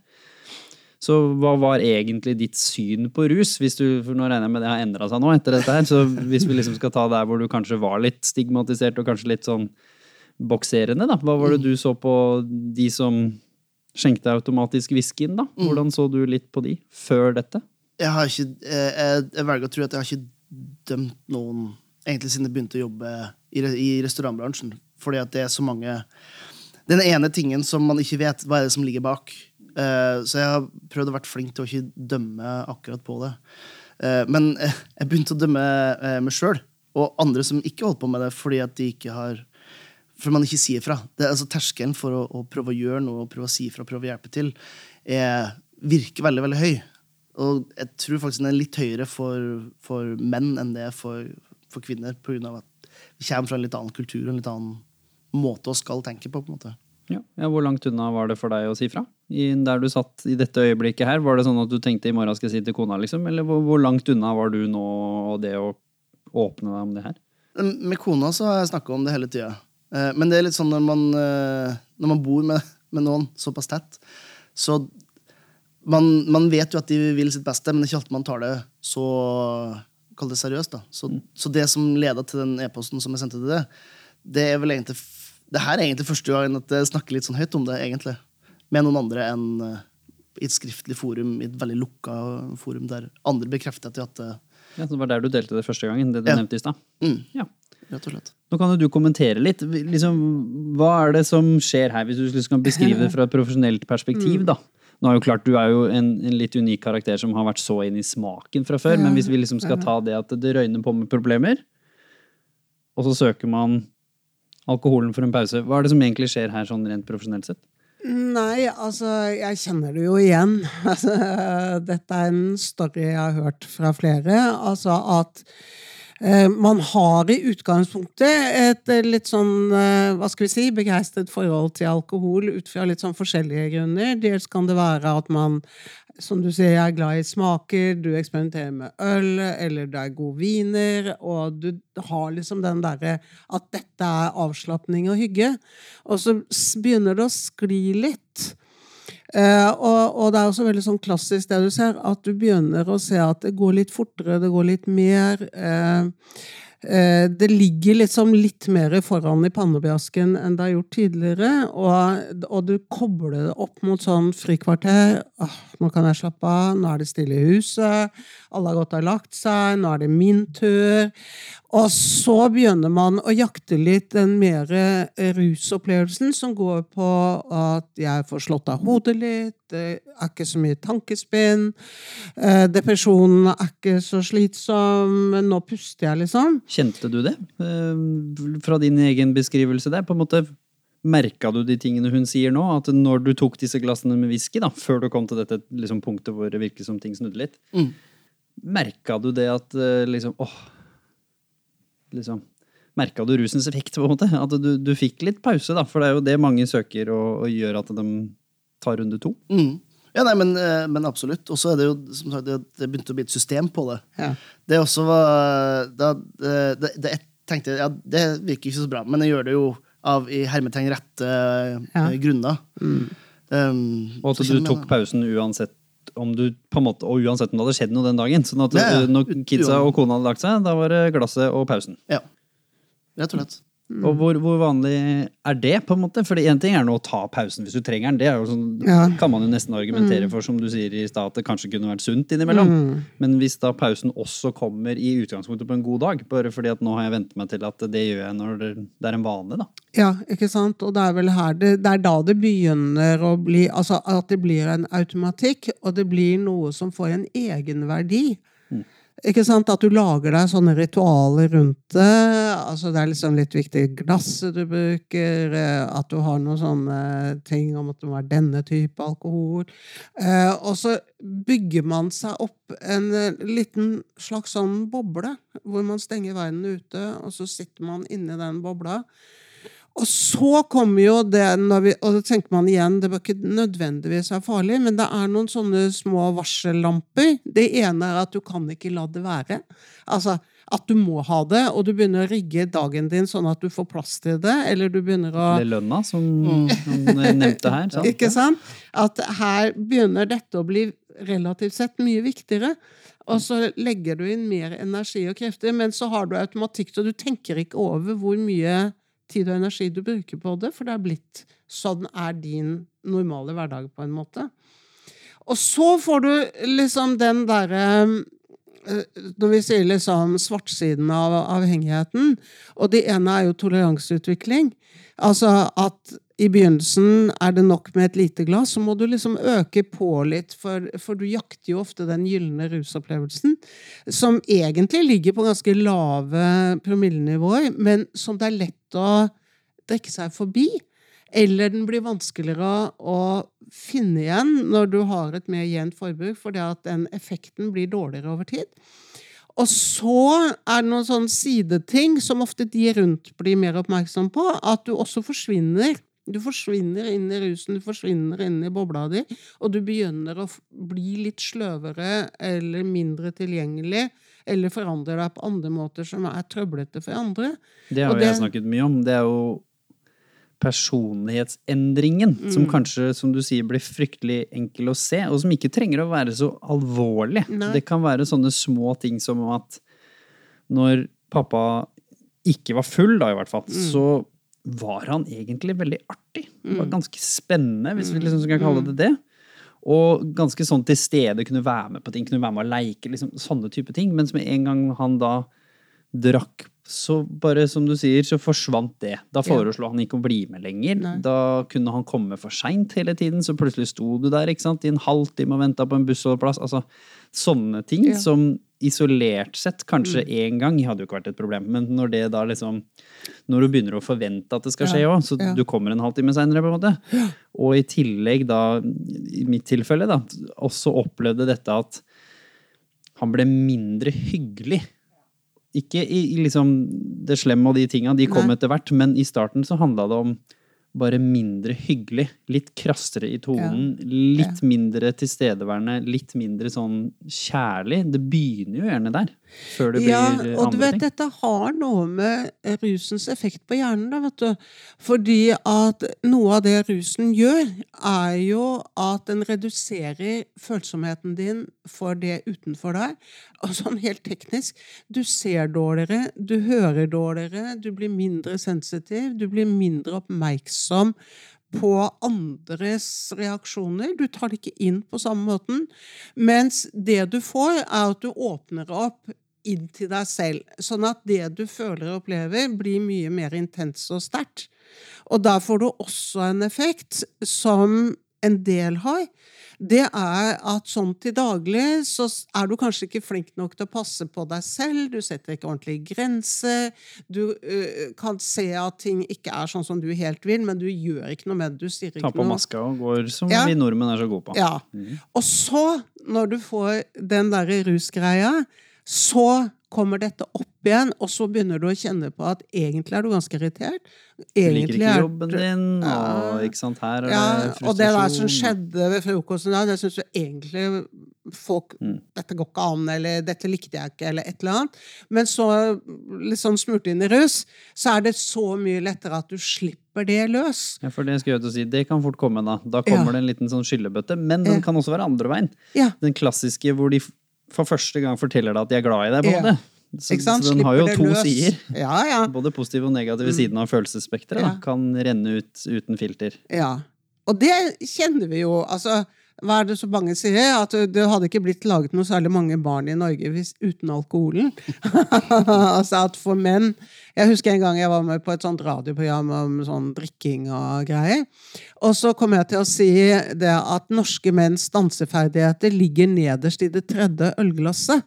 Speaker 5: Så hva var egentlig ditt syn på rus? Hvis du, for nå regner jeg med det har endra seg nå etter dette her, så hvis vi liksom skal ta der hvor du kanskje var litt stigmatisert og kanskje litt sånn bokserende, da. Hva var det du så på de som skjenkte automatisk whiskyen, da? Hvordan så du litt på de før dette?
Speaker 1: jeg, har ikke, eh, jeg, jeg velger å tro at jeg har ikke dømt noen egentlig siden jeg begynte å jobbe i, i restaurantbransjen. Fordi at det er så mange Den ene tingen som man ikke vet, hva er det som ligger bak. Eh, så jeg har prøvd å være flink til å ikke dømme akkurat på det. Eh, men jeg begynte å dømme meg sjøl og andre som ikke holdt på med det fordi at de ikke har for man ikke sier fra. Det, altså, terskelen for å, å prøve å gjøre noe, prøve å si fra, prøve å hjelpe til, er, virker veldig veldig høy. Og jeg tror faktisk den er litt høyere for, for menn enn det er for, for kvinner. Av at vi kommer fra en litt annen kultur og en litt annen måte å skal tenke på. på en måte.
Speaker 5: Ja. ja, Hvor langt unna var det for deg å si fra? I, der du satt i dette øyeblikket her, Var det sånn at du tenkte i morgen skal jeg si til kona, liksom? Eller hvor, hvor langt unna var du nå og det å åpne deg om det her?
Speaker 1: Med kona så har jeg snakka om det hele tida. Eh, Men det er litt sånn når man, eh, når man bor med, med noen såpass tett, så man, man vet jo at de vil sitt beste, men det er ikke alltid man tar det så Kall det seriøst, da. Så, så det som leda til den e-posten som jeg sendte til det, det er vel egentlig Det her er egentlig første gang at jeg snakker litt sånn høyt om det, egentlig. Med noen andre enn eh, i et skriftlig forum, i et veldig lukka forum, der andre bekrefter at de har hatt det.
Speaker 5: Ja, så Det var der du delte det første gangen, det du
Speaker 1: Ja.
Speaker 5: nevnte i stad.
Speaker 1: Mm,
Speaker 5: Ja.
Speaker 1: Rett og slett.
Speaker 5: Nå kan jo du kommentere litt. Liksom, hva er det som skjer her, hvis du skal kan beskrive det fra et profesjonelt perspektiv? da? Nå er jo klart, Du er jo en, en litt unik karakter som har vært så inn i smaken fra før. Men hvis vi liksom skal ta det at det røyner på med problemer, og så søker man alkoholen for en pause, hva er det som egentlig skjer her sånn rent profesjonelt sett?
Speaker 6: Nei, altså, jeg kjenner det jo igjen. Altså, dette er en story jeg har hørt fra flere. Altså at man har i utgangspunktet et eh, litt sånn, eh, hva skal vi si, begeistret forhold til alkohol ut fra litt sånn forskjellige grunner. Dels kan det være at man, som du sier, er glad i smaker, du eksperimenterer med øl, eller det er god viner, og du har liksom den derre at dette er avslapning og hygge. Og så begynner det å skli litt. Eh, og, og det er også veldig sånn klassisk det du ser, at du begynner å se at det går litt fortere, det går litt mer. Eh, eh, det ligger liksom litt mer foran i pannebjasken enn det har gjort tidligere. Og, og du kobler det opp mot sånn frikvarter. Åh, nå kan jeg slappe av, nå er det stille i huset, alle har gått og lagt seg, nå er det min tur. Og så begynner man å jakte litt den mer eh, rusopplevelsen som går på at jeg får slått av hodet litt, det er ikke så mye tankespinn, eh, depresjonen er ikke så slitsom, men nå puster jeg, liksom.
Speaker 5: Kjente du det eh, fra din egen beskrivelse der? På en måte Merka du de tingene hun sier nå? At når du tok disse glassene med whisky, da, før du kom til dette liksom, punktet hvor det virker som ting snudde litt,
Speaker 1: Mm.
Speaker 5: merka du det at liksom åh, liksom Merka du rusens effekt, på en måte? At du, du fikk litt pause, da? For det er jo det mange søker og, og gjør at de tar runde to.
Speaker 1: Mm. Ja, nei, men, eh, men absolutt. Og så er det jo som sagt, det, det begynte å bli et system på det.
Speaker 6: Ja.
Speaker 1: Det også var da, det, det, det, Jeg tenkte ja, det virker ikke så bra, men jeg gjør det jo av i hermetegn rette
Speaker 6: Ja.
Speaker 1: grunner. Mm. Um,
Speaker 5: Og at du tok pausen uansett om du på en måte, og uansett om det hadde skjedd noe den dagen. Sånn at
Speaker 1: Ja, ja.
Speaker 5: når kidsa og kona hadde lagt seg, da var det glasset og pausen.
Speaker 1: Ja. Rett og slett.
Speaker 5: Og hvor, hvor vanlig er det, på en måte? For én ting er nå å ta pausen hvis du trenger den. Det sånn,
Speaker 6: Ja.
Speaker 5: kan man jo nesten argumentere for, som du sier i stad, at det kanskje kunne vært sunt innimellom. Men hvis da pausen også kommer i utgangspunktet på en god dag, bare fordi at nå har jeg vent meg til at det gjør jeg når det, det er en vane, da.
Speaker 6: Ja, ikke sant? Og det er vel her det, det er da det begynner å bli Altså at det blir en automatikk, og det blir noe som får en egenverdi. Ikke sant? At du lager deg sånne ritualer rundt det. Altså det er liksom litt viktig glasset du bruker, eh, at du har noen sånne ting om at det må være denne type alkohol. Eh, og så bygger man seg opp en eh, liten slags sånn boble, hvor man stenger verden ute, og så sitter man inni den bobla. Og så kommer jo det, når vi, og da tenker man igjen, det bør ikke nødvendigvis være farlig, men det er noen sånne små varsellamper. Det ene er at du kan ikke la det være. Altså at du må ha det, og du begynner å rigge dagen din sånn at du får plass til det, eller du begynner å
Speaker 5: Eller lønna, som noen jeg nevnte her. Sant?
Speaker 6: ikke sant? At her begynner dette å bli relativt sett mye viktigere. Og så legger du inn mer energi og krefter, men så har du automatikk, så du tenker ikke over hvor mye tid og energi du bruker på det, for det er blitt sånn er din normale hverdag, på en måte. Og så får du liksom den derre eh, Når vi sier liksom svartsiden av avhengigheten, og det ene er jo toleranseutvikling. Altså at i begynnelsen er det nok med et lite glass, så må du liksom øke på litt, for, for du jakter jo ofte den gylne rusopplevelsen, som egentlig ligger på ganske lave promillenivåer, men som det er lett å drikke seg forbi. Eller den blir vanskeligere å finne igjen når du har et mer jevnt forbruk, fordi at den effekten blir dårligere over tid. Og så er det noen sånne sideting som ofte de rundt blir mer oppmerksom på, at du også forsvinner. Du forsvinner inn i rusen, du forsvinner inn i bobla di, og du begynner å bli litt sløvere eller mindre tilgjengelig, eller forandrer deg på andre måter som er trøblete for andre.
Speaker 5: Det har
Speaker 6: Og
Speaker 5: jo jeg
Speaker 6: det-
Speaker 5: snakket mye om. Det er jo personlighetsendringen, som
Speaker 6: Mm.
Speaker 5: kanskje, som du sier, blir fryktelig enkel å se, og som ikke trenger å være så alvorlig.
Speaker 6: Nei.
Speaker 5: Det kan være sånne små ting som at når pappa ikke var full, da i hvert fall,
Speaker 6: Mm.
Speaker 5: så var han egentlig veldig artig. Det var
Speaker 6: Mm.
Speaker 5: ganske spennende, hvis vi liksom skal kalle det det. Og ganske sånn til stede, kunne være med på ting, kunne være med å leike, liksom sånne type ting. Mens med en gang han da drakk, så bare som du sier, så forsvant det. Da foreslo han ikke å bli med lenger.
Speaker 6: Nei.
Speaker 5: Da kunne han komme for seint hele tiden, så plutselig sto du der ikke sant, i en halvtime og venta på en bussholdeplass. Altså sånne ting
Speaker 6: Ja. Mm.
Speaker 5: som isolert sett kanskje én gang hadde jo ikke vært et problem, men når det da liksom Når du begynner å forvente at det skal skje
Speaker 6: Ja,
Speaker 5: så
Speaker 6: ja.
Speaker 5: du kommer en halvtime seinere, på en måte. Og i tillegg da, i mitt tilfelle, da, også opplevde dette at han ble mindre hyggelig. Ikke i, i liksom det slemme og de tinga, de kom
Speaker 6: Nei.
Speaker 5: etter hvert, men i starten så handla det om bare mindre hyggelig. Litt krassere i tonen, litt mindre tilstedeværende, litt mindre sånn kjærlig. Det begynner jo gjerne der, før det blir
Speaker 6: Ja, og du
Speaker 5: andre
Speaker 6: vet,
Speaker 5: ting.
Speaker 6: dette har noe med rusens effekt på hjernen, da, vet du. Fordi at noe av det rusen gjør, er jo at den reduserer følsomheten din for det utenfor deg. Og sånn helt teknisk, du ser dårligere, du hører dårligere, du blir mindre sensitiv, du blir mindre oppmerksom på andres reaksjoner. Du tar det ikke inn på samme måten. Mens det du får, er at du åpner opp inn til deg selv. Sånn at det du føler og opplever, blir mye mer intenst og sterkt. Og der får du også en effekt som en del har. Det er at sånn til daglig så er du kanskje ikke flink nok til å passe på deg selv. Du setter ikke ordentlige grenser. Du uh, kan se at ting ikke er sånn som du helt vil, men du gjør ikke noe med det. Du sier
Speaker 5: Ta på
Speaker 6: noe.
Speaker 5: maska og går som
Speaker 6: Ja.
Speaker 5: vi nordmenn er så gode på.
Speaker 6: Ja. Og så, når du får den derre rusgreia, så kommer dette opp igjen, og så begynner du å kjenne på at egentlig er du ganske irritert.
Speaker 5: Du liker ikke jobben din, og ikke sant, her er
Speaker 6: Ja,
Speaker 5: det frustrasjon.
Speaker 6: og det der som skjedde ved frokosten da, det syns jo egentlig folk
Speaker 5: Mm.
Speaker 6: Dette går ikke an, eller dette likte jeg ikke, eller et eller annet. Men så, litt sånn smurt inn i rus, så er det så mye lettere at du slipper det løs.
Speaker 5: Ja, for det skal jeg til å si, det kan fort komme da. Da kommer
Speaker 6: Ja.
Speaker 5: det en liten sånn skyllebøtte, men den kan også være andre veien.
Speaker 6: Ja.
Speaker 5: Den klassiske hvor de for første gang forteller deg at de er glad i deg, på en måte. Så, så den har jo to
Speaker 6: løs.
Speaker 5: sider.
Speaker 6: Ja, ja.
Speaker 5: Både positive og negative siden av følelsesspekteret.
Speaker 6: Ja.
Speaker 5: Kan renne ut uten filter.
Speaker 6: Ja. Og det kjenner vi jo. Altså, hva er det så mange sier? At det hadde ikke blitt laget noe særlig mange barn i Norge hvis, uten alkoholen. altså at for menn Jeg husker en gang jeg var med på et sånt radioprogram om sånn drikking og greier. Og så kom jeg til å si det at norske menns danseferdigheter ligger nederst i det tredje ølglasset.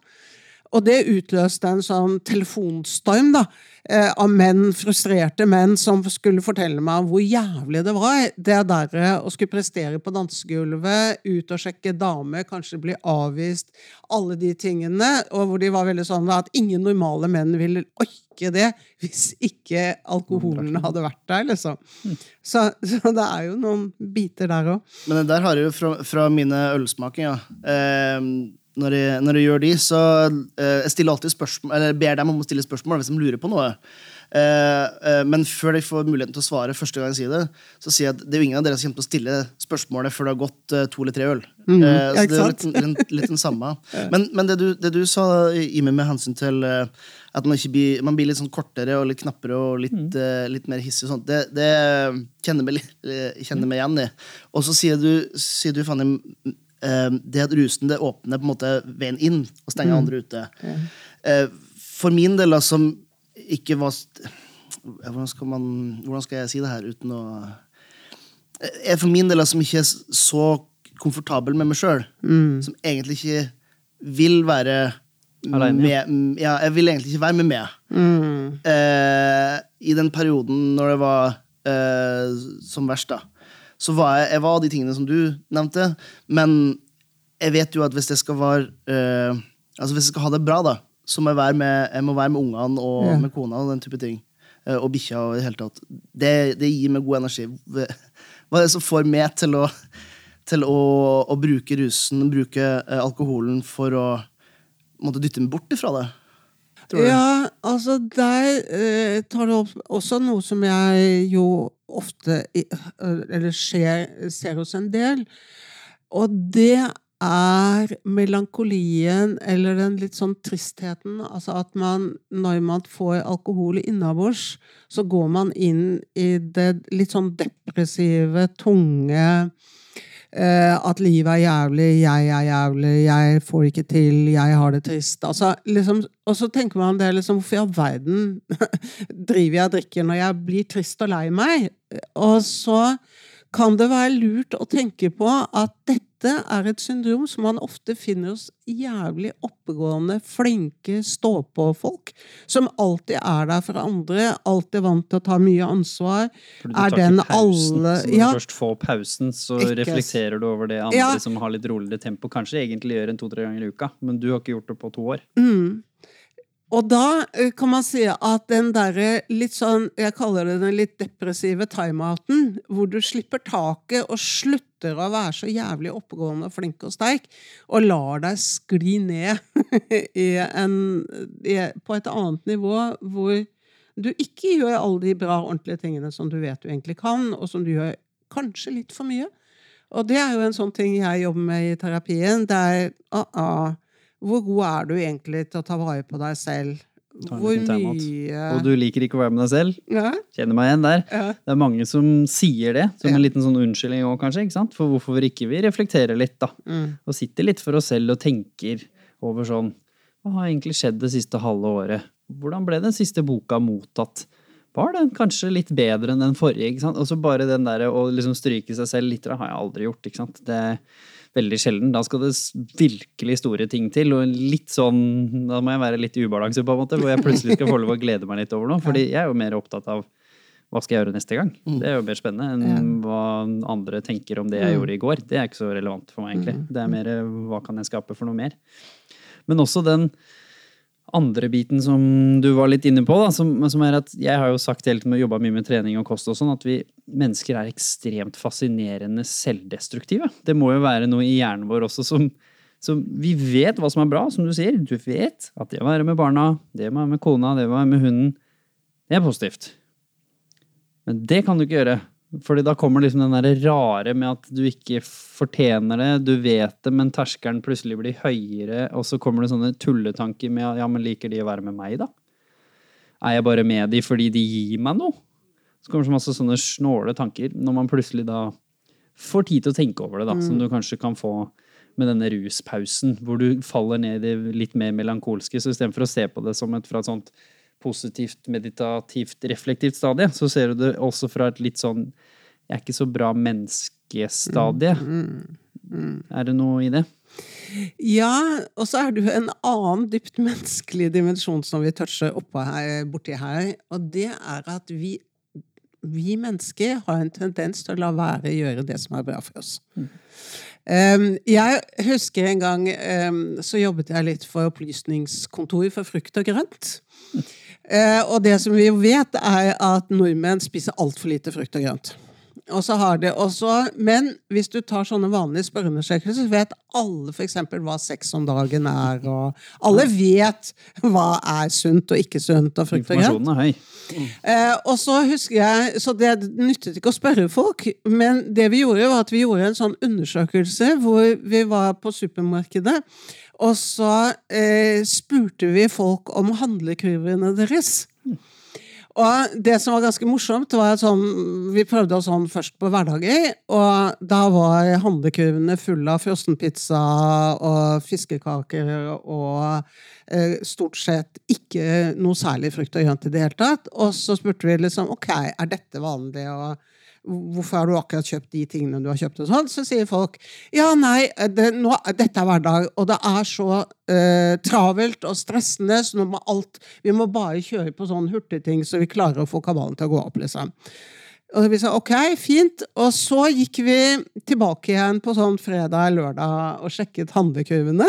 Speaker 6: Og det utløste en sånn telefonstorm da, eh, av menn, frustrerte menn, som skulle fortelle meg hvor jævlig det var. Det der å skulle prestere på dansegulvet, ut og sjekke damer, kanskje bli avvist, alle de tingene. Og hvor de var veldig sånn at ingen normale menn ville orke det hvis ikke alkoholen hadde vært der, liksom. Så, så det er jo noen biter der òg.
Speaker 1: Men det der har jeg jo fra, fra mine ølsmakinger. Eh, når, jeg, når jeg gjør de, så eh, jeg stiller alltid spørsmål, eller ber dem om å stille spørsmål hvis de lurer på noe. Eh, eh, men før de får muligheten til å svare første gang jeg sier det, så sier jeg at det er jo ingen av dere som kommer til å stille spørsmålet før det har gått eh, to eller tre øl.
Speaker 6: Mm,
Speaker 1: så det er litt, litt, litt den samme. Men, men det, du, det du sa, Imi, med hensyn til eh, at man, ikke blir, man blir litt sånn kortere og litt knappere og litt, eh, litt mer hissig og sånt, det, det kjenner meg, kjenner meg igjen i. Og så sier du, sier du Fanny, det at rusen det åpner på en måte veien inn og stenger
Speaker 6: Mm.
Speaker 1: andre ute. Eh, for min del, da, som ikke var hvordan skal, man, hvordan skal jeg si det her uten å Jeg for min del, da, som ikke er så komfortabel med meg sjøl, som egentlig ikke vil være
Speaker 5: Alene,
Speaker 1: med mm, Ja, jeg vil egentlig ikke være med meg. Eh, I den perioden når det var eh, som verst, da, så var jeg, jeg var de tingene som du nevnte, men jeg vet jo at hvis jeg skal være eh, Altså hvis jeg skal ha det bra, da, så må jeg være med, jeg må være med ungene og
Speaker 6: Ja.
Speaker 1: med kona og den type ting. Eh, og bikkja og i det hele tatt. Det, det gir meg god energi. Hva er det som får meg til å, til å, å bruke rusen, bruke eh, alkoholen for å måtte dytte meg bort ifra det? Tror du?
Speaker 6: Ja, altså der eh, tar du opp også noe som jeg jo ofte eh, Eller ser, ser hos en del. Og det er melankolien, eller den litt sånn tristheten. Altså at man, når man får alkohol innabords, så går man inn i det litt sånn depressive, tunge at livet er jævlig, jeg er jævlig, jeg får ikke til, jeg har det trist. Altså, liksom, og så tenker man det liksom, hvorfor i all verden driver jeg og drikker når jeg blir trist og lei meg? Og så kan det være lurt å tenke på at dette er et syndrom som man ofte finner hos jævlig oppegående, flinke, stå-på-folk. Som alltid er der for andre, alltid vant til å ta mye ansvar.
Speaker 5: Du
Speaker 6: Er
Speaker 5: tar ikke
Speaker 6: den
Speaker 5: pausen,
Speaker 6: alle-
Speaker 5: Så når
Speaker 6: Ja.
Speaker 5: du først får pausen, så
Speaker 6: Ikke-
Speaker 5: reflekterer du over det andre
Speaker 6: Ja.
Speaker 5: som har litt roligere tempo. Kanskje egentlig gjør en to-tre ganger i uka, men du har ikke gjort det på to år.
Speaker 6: Mm. Og da eh, kan man si at den derre litt sånn, jeg kaller det den litt depressive timeouten, hvor du slipper taket og slutter å være så jævlig oppegående flink og sterk, og lar deg skli ned en, på et annet nivå hvor du ikke gjør alle de bra, ordentlige tingene som du vet du egentlig kan, og som du gjør kanskje litt for mye. Og det er jo en sånn ting jeg jobber med i terapien. Det er ah, ah, hvor god er du egentlig til å ta vare på deg selv? Hvor mye
Speaker 5: Og du liker ikke å være med deg selv.
Speaker 6: ja,
Speaker 5: Kjenner meg igjen der.
Speaker 6: ja.
Speaker 5: Det er mange som sier det, som
Speaker 6: Ja.
Speaker 5: en liten sånn unnskyldning òg, kanskje. ikke sant? For hvorfor ikke vi reflekterer litt, da.
Speaker 6: Mm.
Speaker 5: Og sitter litt for oss selv og tenker over sånn Hva har egentlig skjedd det siste halve året? Hvordan ble den siste boka mottatt? Var den kanskje litt bedre enn den forrige? ikke sant? Og så bare den der å liksom stryke seg selv litt, det har jeg aldri gjort. ikke sant? Det veldig sjelden. Da skal det virkelig store ting til, og litt sånn Da må jeg være litt i ubalanse, på en måte, hvor jeg plutselig skal få lov å glede meg litt over noe. Fordi jeg er jo mer opptatt av hva skal jeg gjøre neste gang? Det er jo mer spennende enn hva andre tenker om det jeg gjorde i går. Det er ikke så relevant for meg, egentlig. Det er mer eh, hva kan jeg skape for noe mer? Men også den andre biten som du var litt inne på, da, som, som er at jeg har jo sagt hele tiden, jobba mye med trening og kost og sånn, at vi mennesker er ekstremt fascinerende selvdestruktive. Det må jo være noe i hjernen vår også som, som Vi vet hva som er bra, som du sier. Du vet at det å være med barna, det å være med kona, det å være med hunden, det er positivt. Men det kan du ikke gjøre. Fordi da kommer liksom den der rare med at du ikke fortjener det, du vet det, men terskelen plutselig blir høyere, og så kommer det sånne tulletanker med ja, men liker de å være med meg, da? Er jeg bare med de fordi de gir meg noe? Så kommer det så masse sånne snåle tanker når man plutselig da får tid til å tenke over det, da, som du kanskje kan få med denne ruspausen, hvor du faller ned i det litt mer melankolske, så istedenfor å se på det som et fra et sånt positivt, meditativt, reflektivt stadie, så ser du det også fra et litt sånn jeg er ikke så bra menneskestadie. Er det noe i det?
Speaker 6: Ja, og så er det jo en annen dypt menneskelig dimensjon som vi toucher oppå her, borti her, og det er at vi, vi mennesker har en tendens til å la være å gjøre det som er bra for oss. Um, jeg husker en gang um, så jobbet jeg litt for Opplysningskontoret for frukt og grønt. Eh, og det som vi vet, er at nordmenn spiser altfor lite frukt og grønt. Og så har det også, Men hvis du tar sånne vanlige spørreundersøkelser, så vet alle f.eks. hva sex om dagen er. og Alle vet hva er sunt og ikke sunt og frukt og grønt.
Speaker 5: Informasjonen er høy.
Speaker 6: Eh, og så husker jeg, så Det nyttet ikke å spørre folk, men det vi gjorde, var at vi gjorde en sånn undersøkelse hvor vi var på supermarkedet. Og så eh, spurte vi folk om handlekurvene deres. Og det som var ganske morsomt, var at sånn, vi prøvde oss sånn først på hverdager, og da var handlekurvene fulle av frossenpizza og fiskekaker og eh, stort sett ikke noe særlig frukt og grønt i det hele tatt. Og så spurte vi liksom ok, er dette vanlig? og Hvorfor har du akkurat kjøpt de tingene du har kjøpt? og sånn, Så sier folk ja, nei, det, nå, dette er hverdag, og det er så eh, travelt og stressende, så nå må alt Vi må bare kjøre på sånn hurtigting så vi klarer å få kabalen til å gå opp, liksom. Og vi sa ok, fint. Og så gikk vi tilbake igjen på sånn fredag-lørdag og sjekket handlekurvene.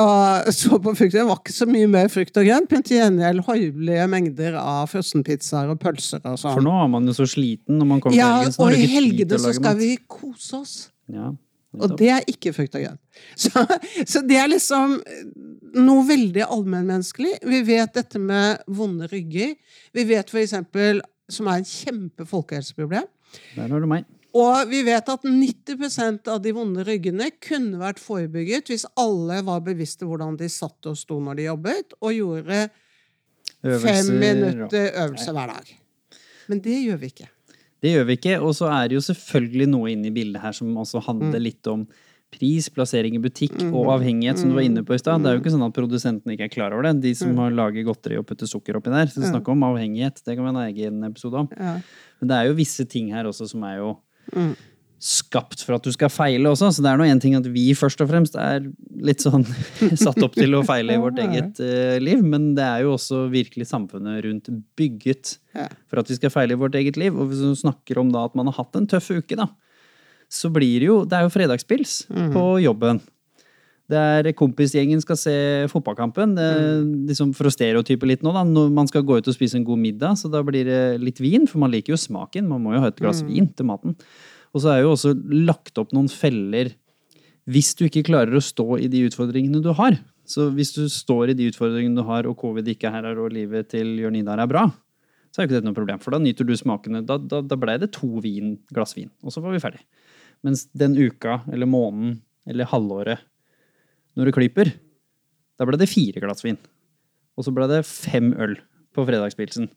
Speaker 6: Og så på frukt. Det var ikke så mye mer frukt og grønt, men til gjengjeld høylige mengder av frossenpizzaer og pølser og sånn.
Speaker 5: For nå er man jo så sliten når man kommer
Speaker 6: Ja,
Speaker 5: til helgen. så
Speaker 6: og i helgene så skal vi kose oss.
Speaker 5: Ja,
Speaker 6: Og det er ikke frukt og grønt. Så, så det er liksom noe veldig allmennmenneskelig. Vi vet dette med vonde rygger. Vi vet for eksempel, som er en kjempe folkehelseproblem,
Speaker 5: Der har du meg.
Speaker 6: Og vi vet at 90% av de vonde ryggene kunne vært forebygget hvis alle var bevisste hvordan de satt og sto når de jobbet, og gjorde
Speaker 5: Øvelser
Speaker 6: fem minutter øvelse hver dag. Men det gjør vi ikke.
Speaker 5: Det gjør vi ikke. Og så er det jo selvfølgelig noe inne i bildet her som også handler
Speaker 6: Mm.
Speaker 5: litt om pris, plassering i butikk og avhengighet, som du var inne på i stad. Det er jo ikke sånn at produsentene ikke er klar over det. De
Speaker 6: Mm.
Speaker 5: som har laget godteri og putter sukker oppi der. Så snakk om avhengighet. Det kan vi ha en egen episode om.
Speaker 6: Ja.
Speaker 5: Men det er jo visse ting her også som er jo
Speaker 6: Mm.
Speaker 5: skapt for at du skal feile også. Så det er nå én ting at vi først og fremst er litt sånn satt opp til å feile i vårt eget uh, liv, men det er jo også virkelig samfunnet rundt bygget for at vi skal feile i vårt eget liv. Og hvis du snakker om da at man har hatt en tøff uke, da, så blir det jo Det er jo fredagspils på jobben. Det er Kompisgjengen skal se fotballkampen. Det, er liksom For å stereotype litt nå, da. Når man skal gå ut og spise en god middag, så da blir det litt vin. For man liker jo smaken. Man må jo ha et glass vin til maten. Og så er jo også lagt opp noen feller hvis du ikke klarer å stå i de utfordringene du har. Så hvis du står i de utfordringene du har, og covid ikke er her, og livet til Jørn Idar er bra, så er jo ikke det noe problem. For da nyter du smakene. Da, da, da ble det to vin, glass vin, og så var vi ferdig. Mens den uka, eller måneden, eller halvåret, når du klyper, da ble det fire glass vin. Og så ble det fem øl på fredagspilsen.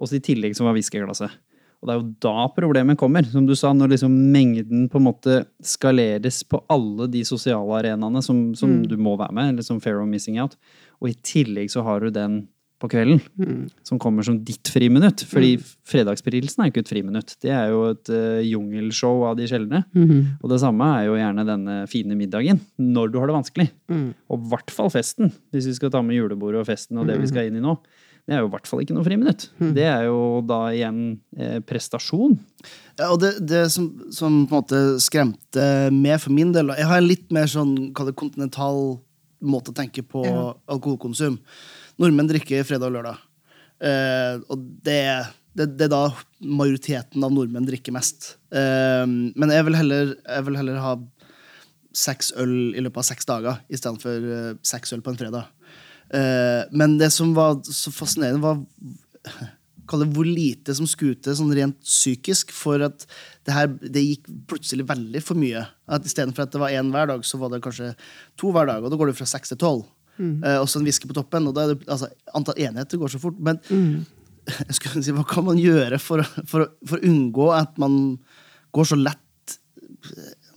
Speaker 5: Og så i tillegg som var whiskyglasset. Og det er jo da problemet kommer, som du sa, når liksom mengden på en måte skaleres på alle de sosiale arenaene som, som du må være med, eller som fair of missing out. Og i tillegg så har du den på kvelden, som kommer som ditt friminutt. Fordi fredagsprilsen er jo ikke et friminutt. Det er jo et uh, jungelshow av de sjeldne. Og det samme er jo gjerne denne fine middagen, når du har det vanskelig. Og i hvert fall festen, hvis vi skal ta med julebordet og festen og det vi skal inn i nå. Det er jo i hvert fall ikke noe friminutt. Det er jo da igjen eh, prestasjon.
Speaker 1: Ja, og det, det som, som på en måte skremte meg for min del Jeg har en litt mer sånn kall det kontinental måte å tenke på
Speaker 6: Ja.
Speaker 1: alkoholkonsum. Nordmenn drikker fredag og lørdag. Uh, og det, det, det er da majoriteten av nordmenn drikker mest. Uh, men jeg vil, heller, jeg vil heller ha seks øl i løpet av seks dager istedenfor uh, seks øl på en fredag. Uh, men det som var så fascinerende, var Kall det hvor lite som skulle til sånn rent psykisk for at det her det gikk plutselig veldig for mye. At Istedenfor at det var én hver dag, så var det kanskje to hver dag. Og da går det fra seks til tolv. Eh, og så en whisky på toppen. Og det, altså, antall enheter går så fort. Men jeg skulle si, hva kan man gjøre for, for, for å unngå at man går så lett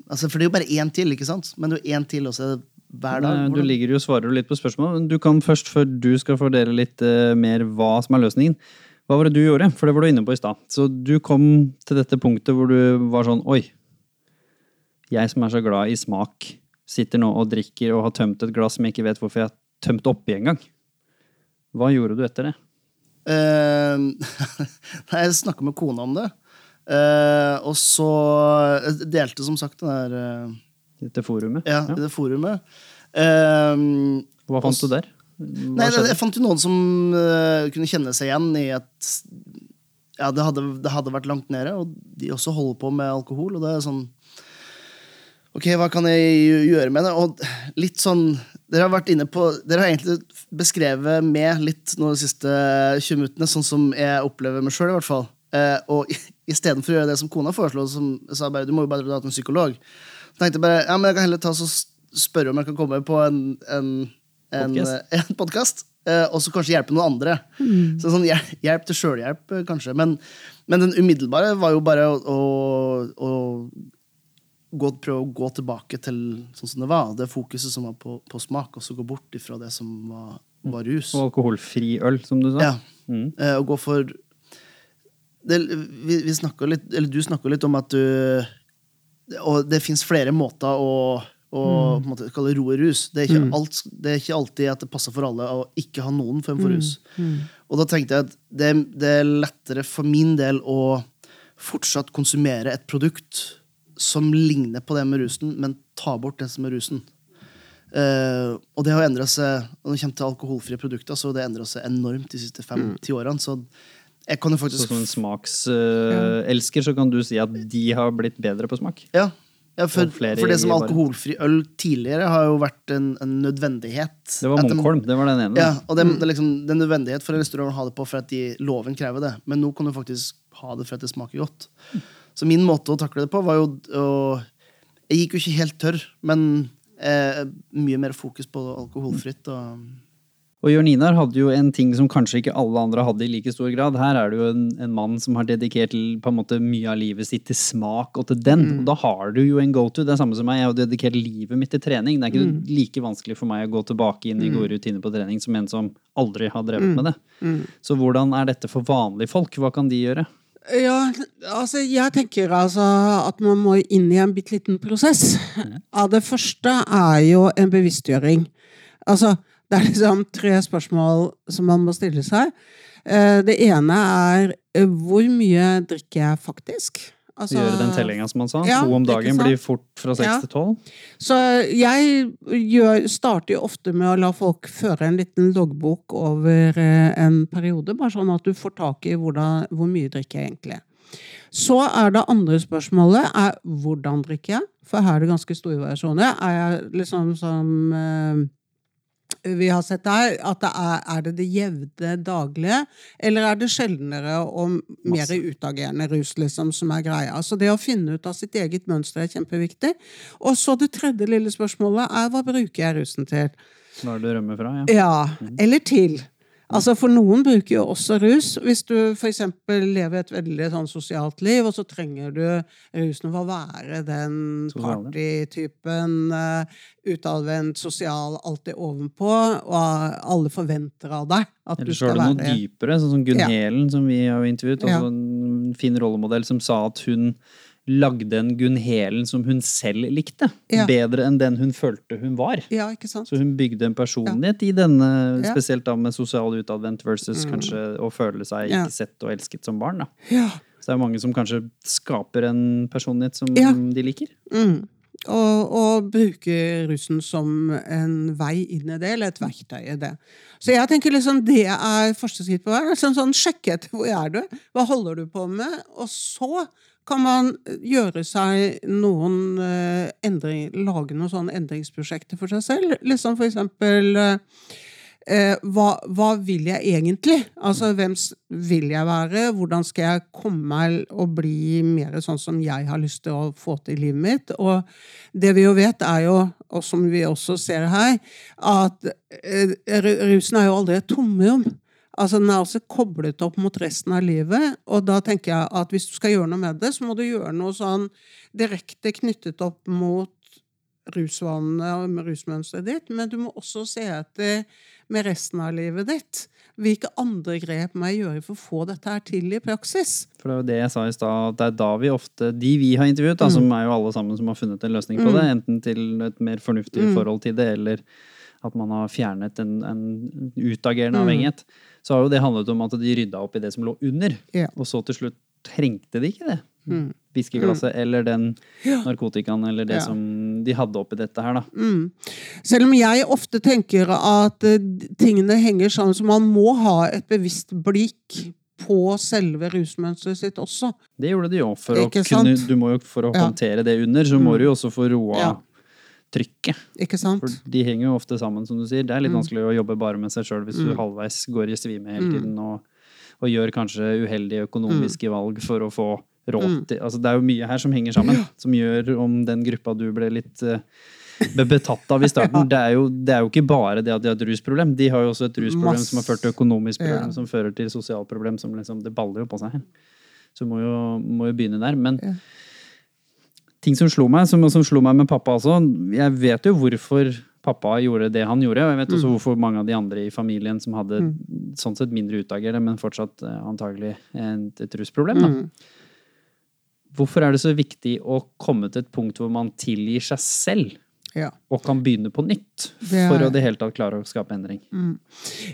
Speaker 1: altså, For det er jo bare én til, ikke sant? Men det er jo én til, og så det hver dag.
Speaker 5: Eh, Du ligger jo svarer litt på spørsmål. men Du kan først, før du skal fordele litt uh, mer hva som er løsningen. Hva var det du gjorde? For det var du inne på i stad. Så du kom til dette punktet hvor du var sånn Oi. Jeg som er så glad i smak, sitter nå og drikker og har tømt et glass som jeg ikke vet hvorfor jeg har tømt oppi engang. Hva gjorde du etter det?
Speaker 1: Uh, jeg snakka med kona om det. Uh, og så delte som sagt det der uh,
Speaker 5: Dette forumet?
Speaker 1: Ja, i det forumet. Uh,
Speaker 5: Hva fant du der? Hva
Speaker 1: nei,
Speaker 5: skjedde?
Speaker 1: jeg fant jo noen som eh, kunne kjenne seg igjen i at ja, det hadde, det hadde vært langt nede, og de også holder på med alkohol. Og det er sånn Ok, hva kan jeg gjøre med det? Og litt sånn Dere har vært inne på Dere har egentlig beskrevet med litt nå de siste 20 minuttene, sånn som jeg opplever meg sjøl, i hvert fall. Eh, og istedenfor å gjøre det som kona foreslo, som sa bare du må jo bare dra til en psykolog, så tenkte jeg bare ja, men jeg kan heller ta så spørre om jeg kan komme på en, en en,
Speaker 5: Podcast.
Speaker 1: eh, en podkast, og så kanskje hjelpe noen andre. Så sånn hjelp, hjelp til sjølhjelp, eh, kanskje. Men, men den umiddelbare var jo bare å, å, å gå, prøve å gå tilbake til sånn som det var. Det fokuset som var på, på smak, og så gå bort ifra det som var, var rus.
Speaker 5: Og alkoholfri øl, som du sa.
Speaker 1: Ja.
Speaker 5: Mm.
Speaker 1: Eh, og gå for det, vi, vi litt, eller Du snakka litt om at du Og det fins flere måter å, å på en måte, kalle det roe rus. Det er, ikke alt, det er ikke alltid at det passer for alle å ikke ha noen form for rus. Og da tenkte jeg at det, det er lettere for min del å fortsatt konsumere et produkt som ligner på det med rusen, men ta bort det som er rusen. Uh, og det har endra seg Når det kommer til alkoholfrie produkter, så det endra seg enormt de siste fem-ti årene. Så jeg kan jo
Speaker 5: Så som en smakselsker, så kan du si at de har blitt bedre på smak.
Speaker 1: Ja, ja for, for det som alkoholfri øl tidligere har jo vært en, en nødvendighet.
Speaker 5: Det var
Speaker 1: de-
Speaker 5: Munkholm, det var den ene.
Speaker 1: Ja, og det, det, er liksom, det er nødvendighet for en restaurant å ha det på for at de, loven krever det. Men nå kan du faktisk ha det for at det smaker godt. Så min måte å takle det på var jo å Jeg gikk jo ikke helt tørr, men eh, mye mer fokus på alkoholfritt. Og,
Speaker 5: Og Jørn Inar hadde jo en ting som kanskje ikke alle andre hadde i like stor grad. Her er det jo en, en mann som har dedikert på en måte mye av livet sitt til smak og til den. Og da har du jo en go-to. Det er samme som meg. Jeg har dedikert livet mitt til trening. Det er ikke like vanskelig for meg å gå tilbake inn i gode rutiner på trening som en som aldri har drevet med det. Så hvordan er dette for vanlige folk? Hva kan de gjøre?
Speaker 6: Ja, altså jeg tenker altså at man må inn i en bitte liten prosess. Av det første er jo en bevisstgjøring. Altså, det er liksom tre spørsmål som man må stille seg. Eh, Det ene er eh, hvor mye drikker jeg faktisk? Altså,
Speaker 5: Gjøre den tellinga, som han sa.
Speaker 6: Ja,
Speaker 5: to om dagen blir fort fra seks
Speaker 6: Ja.
Speaker 5: til tolv.
Speaker 6: Så jeg gjør, starter jo ofte med å la folk føre en liten loggbok over eh, en periode, bare sånn at du får tak i hvordan, hvor mye drikker jeg egentlig. Så er det andre spørsmålet er hvordan drikker jeg? For her er det ganske store variasjoner. Er jeg liksom som eh, vi har sett der, at det er, er det det jevne daglige, eller er det sjeldnere og mer utagerende rus liksom, som er greia? Så det å finne ut av sitt eget mønster er kjempeviktig. Og så det tredje lille spørsmålet er hva bruker jeg rusen til?
Speaker 5: Hva er det du rømmer fra? Ja.
Speaker 6: Ja, eller til. Altså For noen bruker jo også rus. Hvis du f.eks. lever et veldig sånn sosialt liv, og så trenger du rusen for å være den partytypen, uh, utadvendt, sosial, alltid ovenpå, og alle forventer av deg at du
Speaker 5: Eller så er det noe
Speaker 6: være
Speaker 5: dypere, sånn som Gunn
Speaker 6: Ja.
Speaker 5: Helen, som vi har intervjuet. Altså en fin rollemodell som sa at hun lagde en Gunn Helen som hun selv likte.
Speaker 6: Ja.
Speaker 5: Bedre enn den hun følte hun var.
Speaker 6: Ja, ikke sant?
Speaker 5: Så hun bygde en personlighet i denne, spesielt da med sosial utadvendt versus kanskje å føle seg
Speaker 6: Ja.
Speaker 5: ikke sett og elsket som barn. da.
Speaker 6: Ja.
Speaker 5: Så det er mange som kanskje skaper en personlighet som
Speaker 6: Ja.
Speaker 5: de liker.
Speaker 6: Mm. Og, og bruke russen som en vei inn i det, eller et verktøy i det. Så jeg tenker liksom det er første skritt på veien. Sånn, sånn, sjekke etter hvor er du, hva holder du på med, og så kan man gjøre seg noen eh, endring, lage noen sånne endringsprosjekter for seg selv. Liksom for eksempel eh, eh, hva, hva vil jeg egentlig? Altså, hvem vil jeg være? Hvordan skal jeg komme meg og bli mer sånn som jeg har lyst til å få til i livet mitt? Og det vi jo vet, er jo, og som vi også ser her, at eh, rusen er jo aldri et tomrom. Altså, den er altså koblet opp mot resten av livet, og da tenker jeg at hvis du skal gjøre noe med det, så må du gjøre noe sånn direkte knyttet opp mot rusvanene og med rusmønsteret ditt, men du må også se etter med resten av livet ditt. Hvilke andre grep må jeg gjøre for å få dette her til i praksis?
Speaker 5: For det er jo det jeg sa i stad, at det er da vi ofte De vi har intervjuet,
Speaker 6: Mm.
Speaker 5: som er jo alle sammen som har funnet en løsning på det, enten til et mer fornuftig
Speaker 6: Mm.
Speaker 5: forhold til det, eller at man har fjernet en, en utagerende
Speaker 6: Mm.
Speaker 5: avhengighet, så har jo det handlet om at de rydda opp i det som lå under.
Speaker 6: Ja.
Speaker 5: Og så til slutt trengte de ikke det.
Speaker 6: Mm.
Speaker 5: Whiskyglasset eller den narkotikaen eller det
Speaker 6: Ja.
Speaker 5: som de hadde oppi dette her, da.
Speaker 6: Mm. Selv om jeg ofte tenker at eh, tingene henger sammen, så man må ha et bevisst blikk på selve rusmønsteret sitt også.
Speaker 5: Det gjorde de jo. For å, kunne, du må jo, for å
Speaker 6: Ja.
Speaker 5: håndtere det under, så må
Speaker 6: Mm.
Speaker 5: du jo også få roa
Speaker 6: Ja.
Speaker 5: Trykket.
Speaker 6: Ikke sant?
Speaker 5: For de henger jo ofte sammen, som du sier. Det er litt
Speaker 6: Mm.
Speaker 5: vanskelig å jobbe bare med seg sjøl hvis du
Speaker 6: Mm.
Speaker 5: halvveis går i svime hele
Speaker 6: Mm.
Speaker 5: tiden og, og gjør kanskje uheldige økonomiske valg for å få råd
Speaker 6: Mm.
Speaker 5: til Altså det er jo mye her som henger sammen, som gjør om den gruppa du ble litt eh, betatt av i starten. Det, er jo, det er jo ikke bare det at de har et rusproblem. De har jo også et rusproblem
Speaker 6: Mass.
Speaker 5: som har ført til økonomisk problem,
Speaker 6: Ja.
Speaker 5: som fører til sosialt problem. Som liksom, det baller jo på seg. Så må jo, må jo begynne der. Men
Speaker 6: Ja.
Speaker 5: Ting som slo meg, som, som slo meg med pappa også Jeg vet jo hvorfor pappa gjorde det han gjorde, og jeg vet
Speaker 6: Mm.
Speaker 5: også hvorfor mange av de andre i familien som hadde sånn sett mindre utagerende, men fortsatt eh, antagelig et, et rusproblem. Da.
Speaker 6: Mm.
Speaker 5: Hvorfor er det så viktig å komme til et punkt hvor man tilgir seg selv
Speaker 6: Ja.
Speaker 5: og kan begynne på nytt
Speaker 6: er-
Speaker 5: for å det hele tatt klare å skape endring?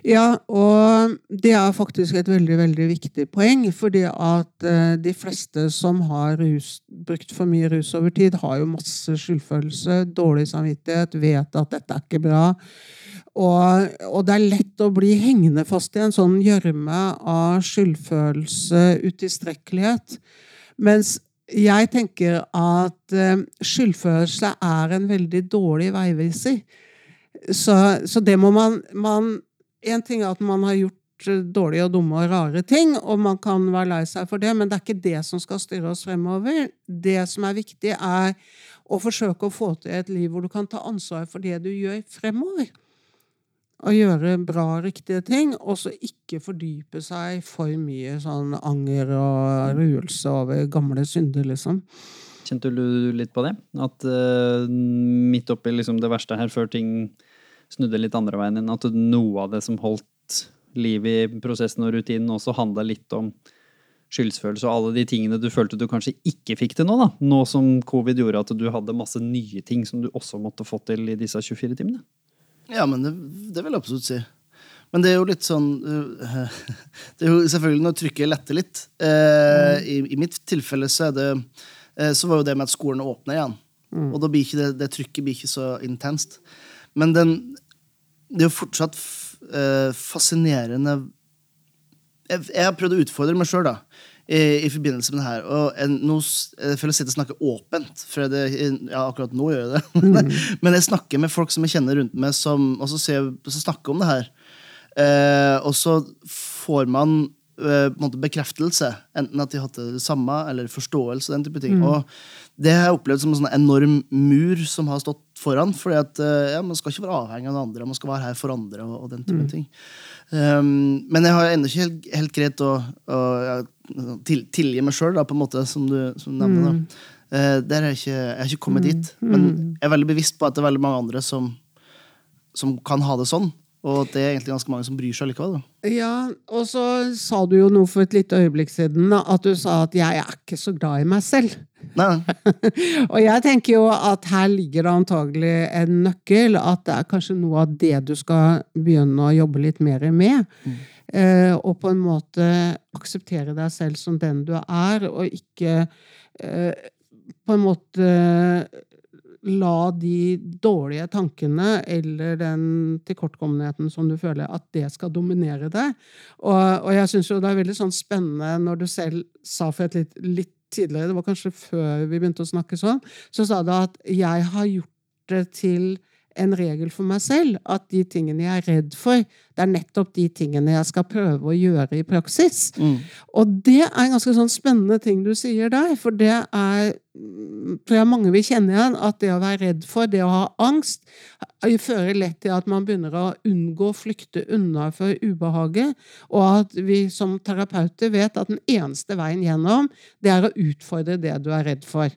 Speaker 6: Ja, og det er faktisk et veldig, veldig viktig poeng. Fordi at eh, de fleste som har rus, brukt for mye rus over tid, har jo masse skyldfølelse, dårlig samvittighet, vet at dette er ikke bra. Og, og det er lett å bli hengende fast i en sånn gjørme av skyldfølelse, utilstrekkelighet. Mens jeg tenker at eh, skyldfølelse er en veldig dårlig veiviser. Så, så det må man, man En ting er at man har gjort eh, dårlige og dumme og rare ting, og man kan være lei seg for det, men det er ikke det som skal styre oss fremover. Det som er viktig, er å forsøke å få til et liv hvor du kan ta ansvar for det du gjør fremover. Og gjøre bra, riktige ting, og så ikke fordype seg for mye sånn anger og ruelse over gamle synder, liksom.
Speaker 5: Kjente du litt på det? At uh, midt oppi liksom det verste her, før ting snudde litt andre veien inn, at noe av det som holdt liv i prosessen og rutinen, også handla litt om skyldsfølelse og alle de tingene du følte du kanskje ikke fikk til nå, da. Nå som covid gjorde at du hadde masse nye ting som du også måtte få til i disse 24 timene.
Speaker 1: Ja, men det, det vil jeg absolutt si. Men det er jo litt sånn øh, Det er jo selvfølgelig når trykket letter litt. Eh, i, I mitt tilfelle så er det eh, Så var jo det med at skolen åpner igjen. Og da blir ikke det, det trykket blir ikke så intenst. Men den Det er jo fortsatt eh, fascinerende jeg, jeg har prøvd å utfordre meg sjøl i, i forbindelse med det her. Og jeg, nå, s- jeg føler jeg sitter og snakker åpent, for det, ja, akkurat nå gjør jeg det. Men jeg snakker med folk som jeg kjenner rundt meg, som, og så, ser så snakker om det her. Eh, og så får man eh, måte bekreftelse, enten at de hadde det samme, eller forståelse. den type ting. Og det har jeg opplevd som en sånn enorm mur som har stått foran. fordi at eh, ja, Man skal ikke være avhengig av den andre, man skal være her for andre. og, og den type ting. Um, men jeg har ennå ikke helt, helt greit å, å ja, til, tilgi meg sjøl, på en måte, som du, som du nevner. Da. Uh, der er jeg, ikke, jeg har ikke kommet dit. Men jeg er veldig bevisst på at det er veldig mange andre som, som kan ha det sånn. Og at det er egentlig ganske mange som bryr seg likevel. Da.
Speaker 6: Ja, og så sa du jo noe for et lite øyeblikk siden, at du sa at 'jeg er ikke så glad i meg selv'.
Speaker 1: Nei,
Speaker 6: Og jeg tenker jo at her ligger det antagelig en nøkkel, at det er kanskje noe av det du skal begynne å jobbe litt mer med. Eh, og på en måte akseptere deg selv som den du er, og ikke eh, på en måte la de dårlige tankene eller den tilkortkommenheten som du føler, at det skal dominere deg. Og, og jeg syns jo det er veldig sånn spennende når du selv sa for et litt, litt tidligere, det var kanskje før vi begynte å snakke sånn, så sa du at jeg har gjort det til en regel for meg selv at de tingene jeg er redd for, det er nettopp de tingene jeg skal prøve å gjøre i praksis. Og det er en ganske sånn spennende ting du sier der, for det er mm, tror jeg mange vil kjenne igjen, at det å være redd for, det å ha angst, eh, fører lett til at man begynner å unngå, flykte unna for ubehaget, og at vi som terapeuter vet at den eneste veien gjennom, det er å utfordre det du er redd for.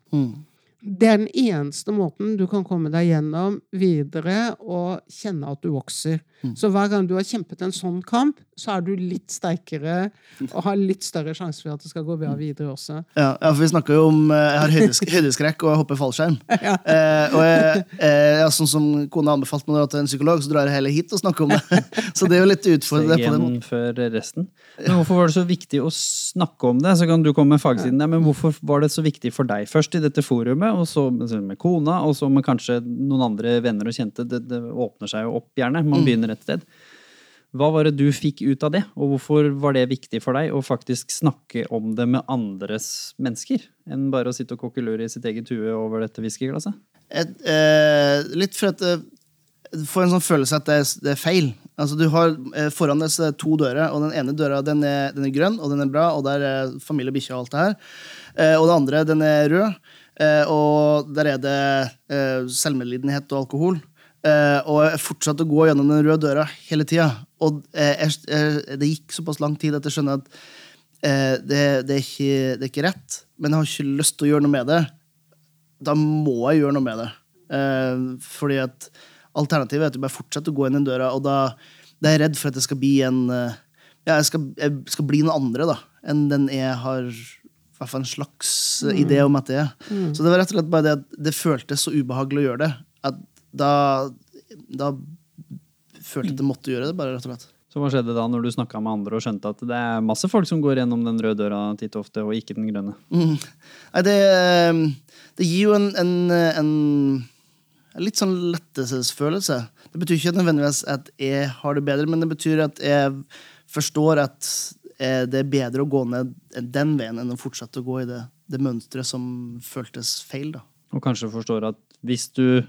Speaker 6: Det er den eneste måten du kan komme deg gjennom videre og kjenne at du vokser. Så hver gang du har kjempet en sånn kamp, så er du litt sterkere og har litt større sjanse for at det skal gå bra videre også.
Speaker 1: Ja, ja, for vi snakker jo om eh, Jeg har høydeskrekk og jeg hopper fallskjerm. Eh, og jeg, eh, sånn som kona anbefalte meg til en psykolog, så drar jeg heller hit og snakker om det. Så det er jo litt utfordrende
Speaker 5: før resten. Men hvorfor var det så viktig å snakke om det? Så kan du komme med fagsiden der, men hvorfor var det så viktig for deg først i dette forumet, og så med kona, og så med kanskje noen andre venner og kjente? Det, det åpner seg jo opp gjerne. Man begynner et sted. Hva var det du fikk ut av det, og hvorfor var det viktig for deg å faktisk snakke om det med andres mennesker, enn bare å sitte og kokkelure i sitt eget hue over dette whiskyglasset?
Speaker 1: Eh, litt for at eh, du får en sånn følelse at det er, det er feil. Altså Du har eh, foran deg så to dører, og den ene døra den er, den er grønn, og den er bra, og der er familie og bikkje og alt det her. Eh, og den andre, den er rød. Eh, og der er det eh, selvmedlidenhet og alkohol. Eh, og jeg fortsatte å gå gjennom den røde døra hele tida. Og jeg, jeg, det gikk såpass lang tid at jeg skjønner at det, det, er ikke, det er ikke rett, men jeg har ikke lyst til å gjøre noe med det. Da må jeg gjøre noe med det. Eh, fordi at alternativet er at jeg bare fortsetter å gå inn den døra, og da, da er jeg redd for at jeg skal bli en ja, jeg skal, jeg skal bli noen andre da, enn den jeg har hvert fall en slags mm. idé om at det er. Så det var rett og slett bare det at det føltes så ubehagelig å gjøre det. At da, da følte jeg at jeg måtte gjøre det, bare rett og slett.
Speaker 5: Så hva skjedde da når du snakka med andre og skjønte at det er masse folk som går gjennom den røde døra titt og ofte, og ikke den grønne?
Speaker 1: Mm. Nei, det, eh, det gir jo en, en, en, en litt sånn lettelsesfølelse. Det betyr ikke nødvendigvis at jeg har det bedre, men det betyr at jeg forstår at eh, det er bedre å gå ned den veien enn å fortsette å gå i det, det mønsteret som føltes feil. da.
Speaker 5: Og kanskje forstår at hvis du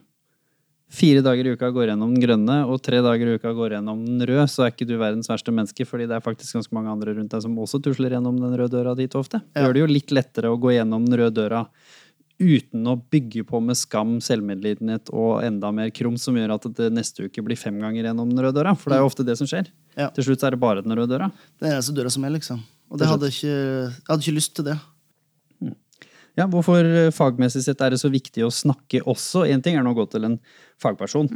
Speaker 5: fire dager i uka går gjennom den grønne, og tre dager i uka går gjennom den røde, så er ikke du verdens verste menneske, fordi det er faktisk ganske mange andre rundt deg som også tusler gjennom den røde døra dit ofte. Det
Speaker 1: Ja.
Speaker 5: gjør det jo litt lettere å gå gjennom den røde døra uten å bygge på med skam, selvmedlidenhet og enda mer krum, som gjør at det neste uke blir fem ganger gjennom den røde døra. For det er jo ofte det som skjer.
Speaker 1: Ja.
Speaker 5: Til slutt er det bare den røde døra.
Speaker 1: Det er eneste døra som er, liksom. Og det hadde ikke, jeg hadde ikke lyst til det.
Speaker 5: Ja, Hvorfor eh, fagmessig sett er det så viktig å snakke også? Én ting er nå å gå til en fagperson.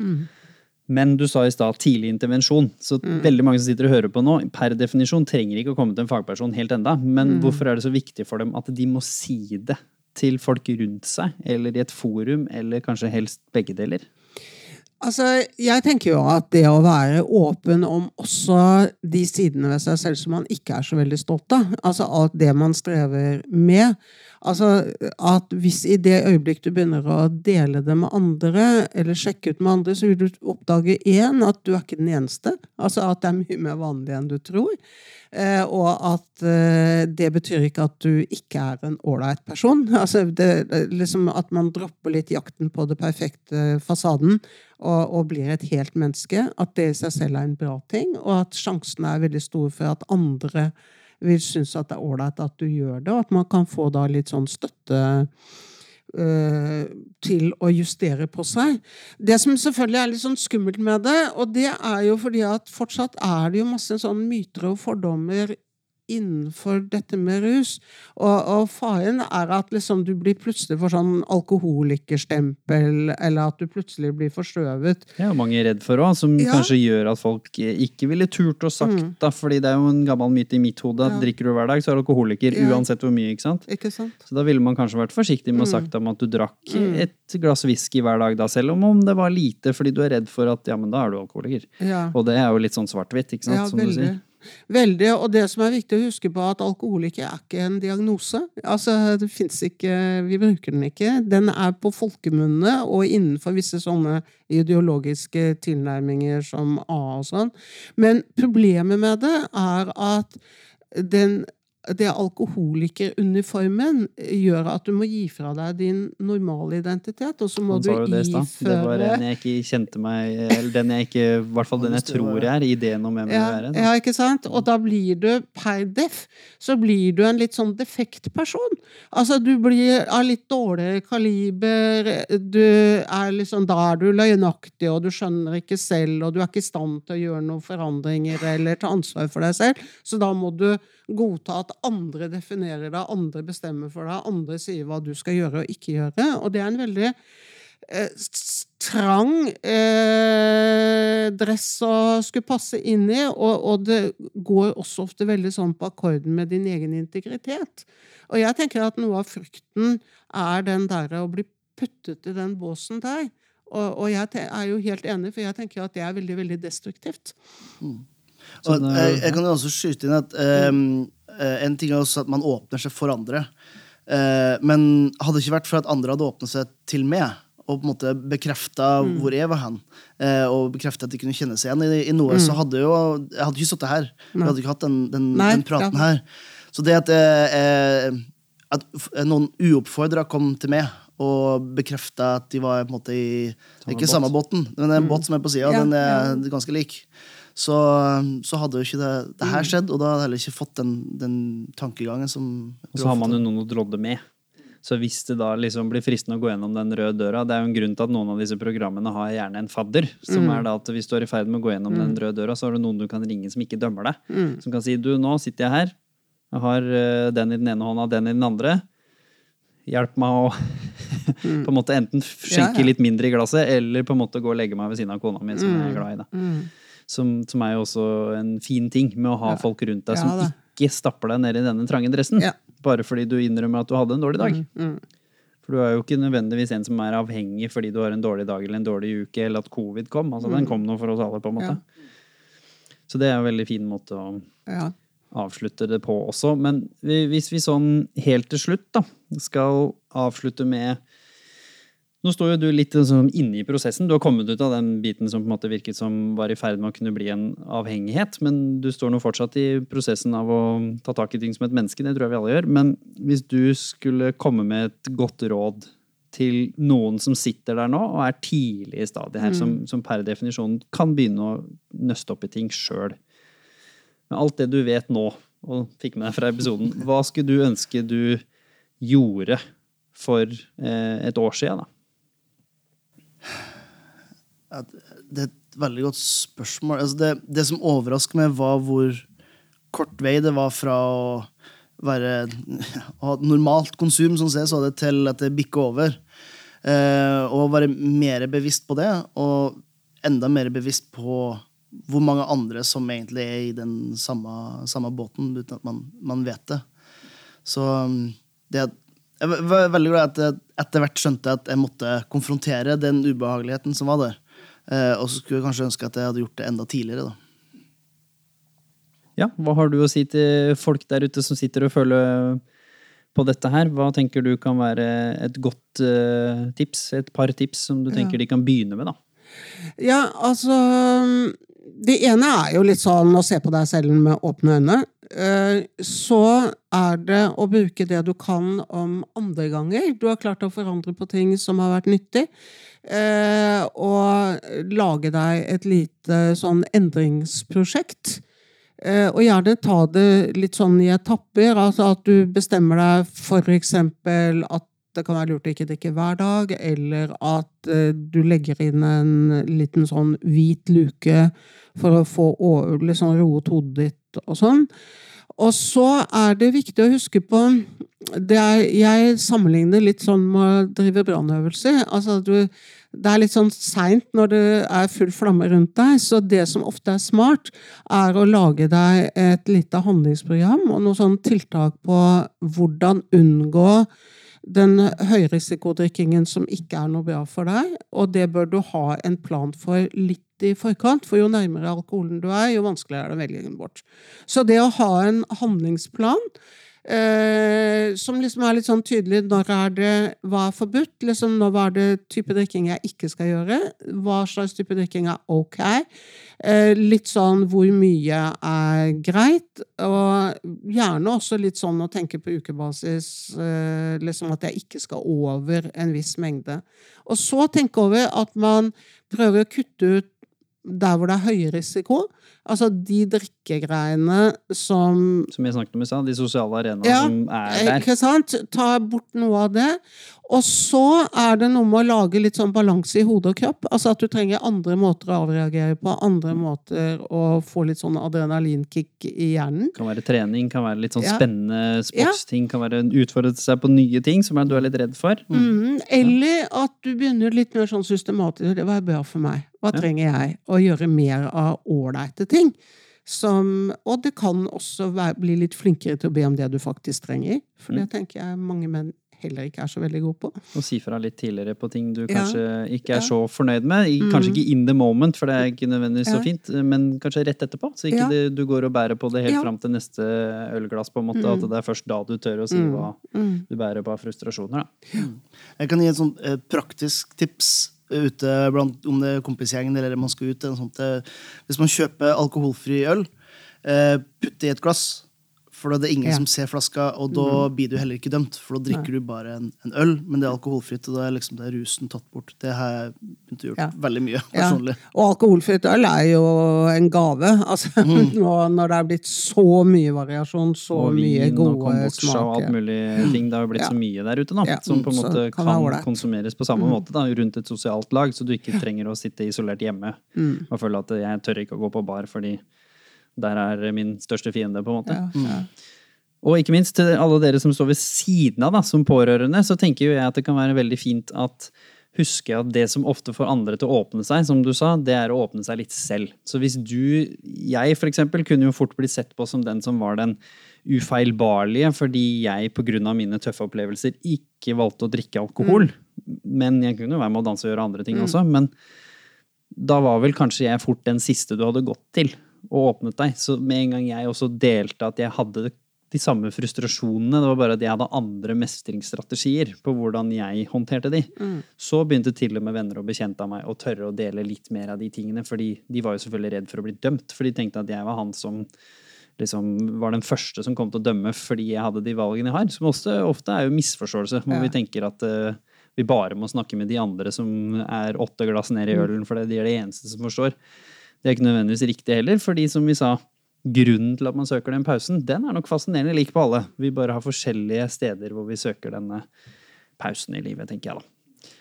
Speaker 5: Men du sa i stad tidlig intervensjon. Så veldig mange som sitter og hører på nå, per definisjon trenger ikke å komme til en fagperson helt enda. Men hvorfor er det så viktig for dem at de må si det til folk rundt seg, eller i et forum, eller kanskje helst begge deler?
Speaker 6: Altså, jeg tenker jo at det å være åpen om også de sidene ved seg selv som man ikke er så veldig stolt av, altså alt det man strever med Altså at hvis i det øyeblikk du begynner å dele det med andre, eller sjekke ut med andre, så vil du oppdage én, at du er ikke den eneste. Altså at det er mye mer vanlig enn du tror. Eh, og at eh, det betyr ikke at du ikke er en ålreit person. Altså det, liksom at man dropper litt jakten på det perfekte fasaden og, og blir et helt menneske. At det i seg selv er en bra ting, og at sjansene er veldig store for at andre vil synes at det er ålreit at du gjør det, og at man kan få da litt sånn støtte til å justere på seg. Det som selvfølgelig er litt sånn skummelt med det, og det er jo fordi at fortsatt er det jo masse sånn myter og fordommer innenfor dette med rus. Og, og faren er at liksom du blir plutselig får sånn alkoholikerstempel, eller at du plutselig blir forstøvet.
Speaker 5: Det er jo mange redd for òg, som
Speaker 6: Ja.
Speaker 5: kanskje gjør at folk ikke ville turt å sagt
Speaker 6: Mm.
Speaker 5: da, fordi det er jo en gammel myte i mitt hode at
Speaker 6: Ja.
Speaker 5: drikker du hver dag, så er du alkoholiker
Speaker 6: Ja.
Speaker 5: uansett hvor mye, ikke sant?
Speaker 6: Ikke sant?
Speaker 5: Så da ville man kanskje vært forsiktig med å
Speaker 6: Mm.
Speaker 5: sagt om at du drakk
Speaker 6: Mm.
Speaker 5: et glass whisky hver dag, da, selv om om det var lite, fordi du er redd for at ja, men da er du alkoholiker.
Speaker 6: Ja.
Speaker 5: Og det er jo litt sånn svart-hvitt, ikke sant,
Speaker 6: Ja,
Speaker 5: som du sier.
Speaker 6: Veldig. Og det som er viktig å huske på, at alkoholiker er ikke en diagnose. Altså, det fins ikke Vi bruker den ikke. Den er på folkemunne og innenfor visse sånne ideologiske tilnærminger som A og sånn. Men problemet med det er at den det alkoholikeruniformen gjør at du må gi fra deg din normale identitet, og så må du
Speaker 5: iføre det var en jeg ikke kjente meg Eller den jeg ikke I hvert fall den jeg tror jeg er. Ideen om hvem jeg
Speaker 6: ja,
Speaker 5: vil være.
Speaker 6: Ja, ikke sant? Og da blir du per def, så blir du en litt sånn defekt person. Altså, du blir av litt dårligere kaliber, du er liksom, da er du løgnaktig, og du skjønner ikke selv, og du er ikke i stand til å gjøre noen forandringer eller ta ansvar for deg selv, så da må du godta at andre definerer deg, andre bestemmer for deg, andre sier hva du skal gjøre og ikke gjøre, og det er en veldig eh, trang eh, dress å skulle passe inn i, og, og det går også ofte veldig sånn på akkorden med din egen integritet. Og jeg tenker at noe av frykten er den derre å bli puttet i den båsen der. Og, og jeg er jo helt enig, for jeg tenker at det er veldig, veldig destruktivt.
Speaker 5: Så
Speaker 1: Og jeg, jeg kan jo også skyte inn at eh, en ting er også at man åpner seg for andre. Uh, men hadde det ikke vært for at andre hadde åpnet seg til meg, og på en måte bekrefta
Speaker 6: Mm.
Speaker 1: hvor jeg var hen, uh, og bekrefta at de kunne kjenne seg igjen i, i noe, så hadde jo Jeg hadde ikke sittet her. Vi hadde ikke hatt den, den,
Speaker 6: Mm. Nei,
Speaker 1: den praten
Speaker 6: ja.
Speaker 1: her. Så det at, eh, at noen uoppfordra kom til meg og bekrefta at de var på en måte i Ikke samme båten, men en båt som er på sida.
Speaker 6: Mm. Ja,
Speaker 1: den
Speaker 6: ja.
Speaker 1: er ganske lik. Så, så hadde jo ikke det, det
Speaker 6: Mm.
Speaker 1: her skjedd, og da hadde jeg heller ikke fått den, den tankegangen som
Speaker 5: Og så har man jo noen å drodde med. Så hvis det da liksom blir fristende å gå gjennom den røde døra Det er jo en grunn til at noen av disse programmene har gjerne en fadder. Som
Speaker 6: Mm.
Speaker 5: er da at hvis du er i ferd med å gå gjennom den røde døra, så har du noen du kan ringe som ikke dømmer deg.
Speaker 6: Mm.
Speaker 5: Som kan si du, nå sitter jeg her. Jeg har eh, den i den ene hånda, den i den andre. Hjelp meg å på en måte enten skjenke
Speaker 6: Mm. Ja, ja.
Speaker 5: litt mindre i glasset, eller på en måte gå og legge meg ved siden av kona mi, som jeg er glad i. da.
Speaker 6: Mm.
Speaker 5: Som, som er jo også en fin ting med å ha
Speaker 6: Ja.
Speaker 5: folk rundt deg
Speaker 6: Ja,
Speaker 5: som
Speaker 6: da.
Speaker 5: ikke stapper deg ned i denne trange dressen.
Speaker 6: Ja.
Speaker 5: Bare fordi du innrømmer at du hadde en dårlig dag.
Speaker 6: Mm.
Speaker 5: For du er jo ikke nødvendigvis en som er avhengig fordi du har en dårlig dag eller en dårlig uke, eller at covid kom. Altså, Den kom nå for oss alle, på en måte.
Speaker 6: Mm. Ja.
Speaker 5: Så det er en veldig fin måte å
Speaker 6: Ja.
Speaker 5: avslutte det på også. Men hvis vi sånn helt til slutt da, skal avslutte med Nå står jo du litt sånn inne i prosessen. Du har kommet ut av den biten som på en måte virket som var i ferd med å kunne bli en avhengighet, men du står nå fortsatt i prosessen av å ta tak i ting som et menneske. Det tror jeg vi alle gjør. Men hvis du skulle komme med et godt råd til noen som sitter der nå og er tidlig i stadiet her, som, som per definisjon kan begynne å nøste opp i ting sjøl. Med alt det du vet nå, og fikk med deg fra episoden, hva skulle du ønske du gjorde for eh, et år siden, da?
Speaker 1: At Det er et veldig godt spørsmål. Altså det, det som overrasker meg, var hvor kort vei det var fra å være ha normalt konsum, som ses, så det, til at det bikker over. Eh, og være mer bevisst på det, og enda mer bevisst på hvor mange andre som egentlig er i den samme, samme båten, uten at man, man vet det. Så det det, jeg var- veldig glad at jeg etter hvert skjønte at jeg måtte konfrontere den ubehageligheten som var der. Eh, og så skulle jeg kanskje ønske at jeg hadde gjort det enda tidligere. da.
Speaker 5: Ja, hva har du å si til folk der ute som sitter og føler på dette her? Hva tenker du kan være et godt eh, tips, et par tips som du tenker de kan begynne med, da?
Speaker 6: Ja, altså Det ene er jo litt sånn å se på deg selv med åpne øyne. Eh, Så er det å bruke det du kan om andre ganger. Du har klart å forandre på ting som har vært nyttig. eh, Og lage deg et lite sånn endringsprosjekt. Eh, Og gjerne ta det litt sånn i etapper. Altså at du bestemmer deg for eksempel at det kan være lurt å ikke drikke hver dag, eller at eh, du legger inn en liten sånn hvit luke for å få litt sånn roet hodet ditt og sånn. Og så er det viktig å huske på er, Jeg sammenligner litt sånn med å drive brannøvelser. Altså, det er litt sånn seint når det er full flamme rundt deg, så det som ofte er smart, er å lage deg et lite handlingsprogram og noen sånne tiltak på hvordan unngå den høyrisikodrikkingen som ikke er noe bra for deg, og det bør du ha en plan for litt i forkant, for jo nærmere alkoholen du er, jo vanskeligere er det å velge den bort. Så det å ha en handlingsplan eh, som liksom er litt sånn tydelig når er det hva er forbudt, liksom når er det type drikking jeg ikke skal gjøre, hva slags type drikking er ok, eh, litt sånn hvor mye er greit, og gjerne også litt sånn å tenke på ukebasis, eh, liksom at jeg ikke skal over en viss mengde. Og så tenke over at man prøver å kutte ut der hvor det er høy risiko, altså de drikkegreiene som
Speaker 5: Som jeg snakket om i stad, de sosiale arenaene
Speaker 6: Ja,
Speaker 5: som er der.
Speaker 6: ikke sant? Ta bort noe av det. Og så er det noe med å lage litt sånn balanse i hode og kropp. Altså at du trenger andre måter å avreagere på, andre måter å få litt sånn adrenalinkick i hjernen.
Speaker 5: Kan være trening, kan være litt sånn
Speaker 6: Ja.
Speaker 5: spennende sportsting, kan være en utfordre seg på nye ting som du er litt redd for.
Speaker 6: Mhm. Eller at du begynner litt mer sånn systematisk. Det var bra for meg. Hva
Speaker 5: Ja.
Speaker 6: trenger jeg? Å gjøre mer av ålreite ting. Som, og det kan også være, bli litt flinkere til å be om det du faktisk trenger. For det tenker jeg mange menn heller ikke er så veldig gode på.
Speaker 5: Og si fra litt tidligere på ting du
Speaker 6: Ja.
Speaker 5: kanskje ikke er
Speaker 6: Ja.
Speaker 5: så fornøyd med. Kanskje
Speaker 6: Mm.
Speaker 5: ikke in the moment, for det er ikke nødvendigvis så fint, men kanskje rett etterpå. Så ikke
Speaker 6: Ja.
Speaker 5: det, du går og bærer på det helt
Speaker 6: Ja.
Speaker 5: fram til neste ølglass, på en måte.
Speaker 6: Mm.
Speaker 5: At det er først da du tør å si
Speaker 6: Mm.
Speaker 5: hva
Speaker 6: Mm.
Speaker 5: du bærer på av frustrasjoner. Da.
Speaker 1: Jeg kan gi et sånt eh, praktisk tips ute blant om det er kompisgjengen eller man skal ut. sånt. Eh, Hvis man kjøper alkoholfri øl, putter putt det i et glass. For da er det ingen
Speaker 6: Ja.
Speaker 1: som ser flaska, og da blir du heller ikke dømt. For da drikker du bare en, en øl, men det er alkoholfritt, og da er liksom det rusen tatt bort. Det har jeg begynt å gjøre
Speaker 6: Ja.
Speaker 1: veldig mye
Speaker 6: Ja.
Speaker 1: personlig.
Speaker 6: Og alkoholfritt øl er jo en gave. Altså,
Speaker 1: Mm.
Speaker 6: nå, når det er blitt så mye variasjon, så
Speaker 5: og
Speaker 6: mye
Speaker 5: vin og
Speaker 6: gode
Speaker 5: kombucha og alt mulig ting. Det har jo blitt
Speaker 6: Ja.
Speaker 5: så mye der ute da,
Speaker 6: Ja,
Speaker 5: som på en
Speaker 6: så
Speaker 5: måte
Speaker 6: kan
Speaker 5: kan, konsumeres på samme måte da, rundt et sosialt lag, så du ikke trenger å sitte isolert hjemme
Speaker 6: Mm.
Speaker 5: og føle at jeg tør ikke å gå på bar fordi der er min største fiende, på en måte.
Speaker 6: Ja, Mm.
Speaker 5: Og ikke minst til alle dere som står ved siden av da, som pårørende, så tenker jo jeg at det kan være veldig fint at huske at det som ofte får andre til å åpne seg, som du sa, det er å åpne seg litt selv. Så hvis du, jeg for eksempel, kunne jo fort bli sett på som den som var den ufeilbarlige, fordi jeg av mine tøffe opplevelser ikke valgte å drikke alkohol. Men jeg kunne jo være med å danse og gjøre andre ting også. Men da var vel kanskje jeg fort den siste du hadde gått til og åpnet deg. Så med en gang jeg også delte at jeg hadde de samme frustrasjonene, det var bare at jeg hadde andre mestringsstrategier på hvordan jeg håndterte de, så begynte til og med venner og bekjente av meg å tørre å dele litt mer av de tingene, fordi de var jo selvfølgelig redd for å bli dømt, for de tenkte at jeg var han som liksom var den første som kom til å dømme fordi jeg hadde de valgene jeg har, som også ofte er jo misforståelse, hvor
Speaker 6: Ja.
Speaker 5: vi tenker at uh, vi bare må snakke med de andre som er åtte glass ned i ølen, for de er det eneste som forstår. Det er ikke nødvendigvis riktig heller, fordi som vi sa, grunnen til at man søker den pausen, den er nok fascinerende lik på alle. Vi bare har forskjellige steder hvor vi søker denne pausen i livet, tenker jeg da.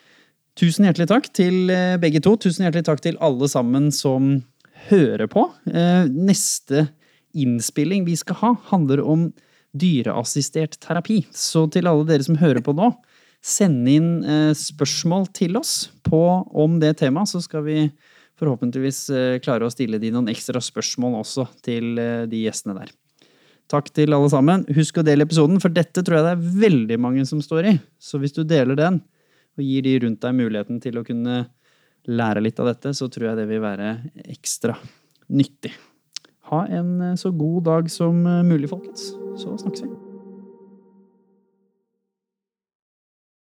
Speaker 5: Tusen hjertelig takk til eh, begge to. Tusen hjertelig takk til alle sammen som hører på. Eh, Neste innspilling vi skal ha, handler om dyreassistert terapi. Så til alle dere som hører på nå, send inn eh, spørsmål til oss på, om det temaet, så skal vi forhåpentligvis eh, klare å stille de noen ekstra spørsmål også til eh, de gjestene der. Takk til alle sammen. Husk å dele episoden, for dette tror jeg det er veldig mange som står i. Så hvis du deler den, og gir de rundt deg muligheten til å kunne lære litt av dette, så tror jeg det vil være ekstra nyttig. Ha en eh, så god dag som mulig, folkens. Så snakkes vi.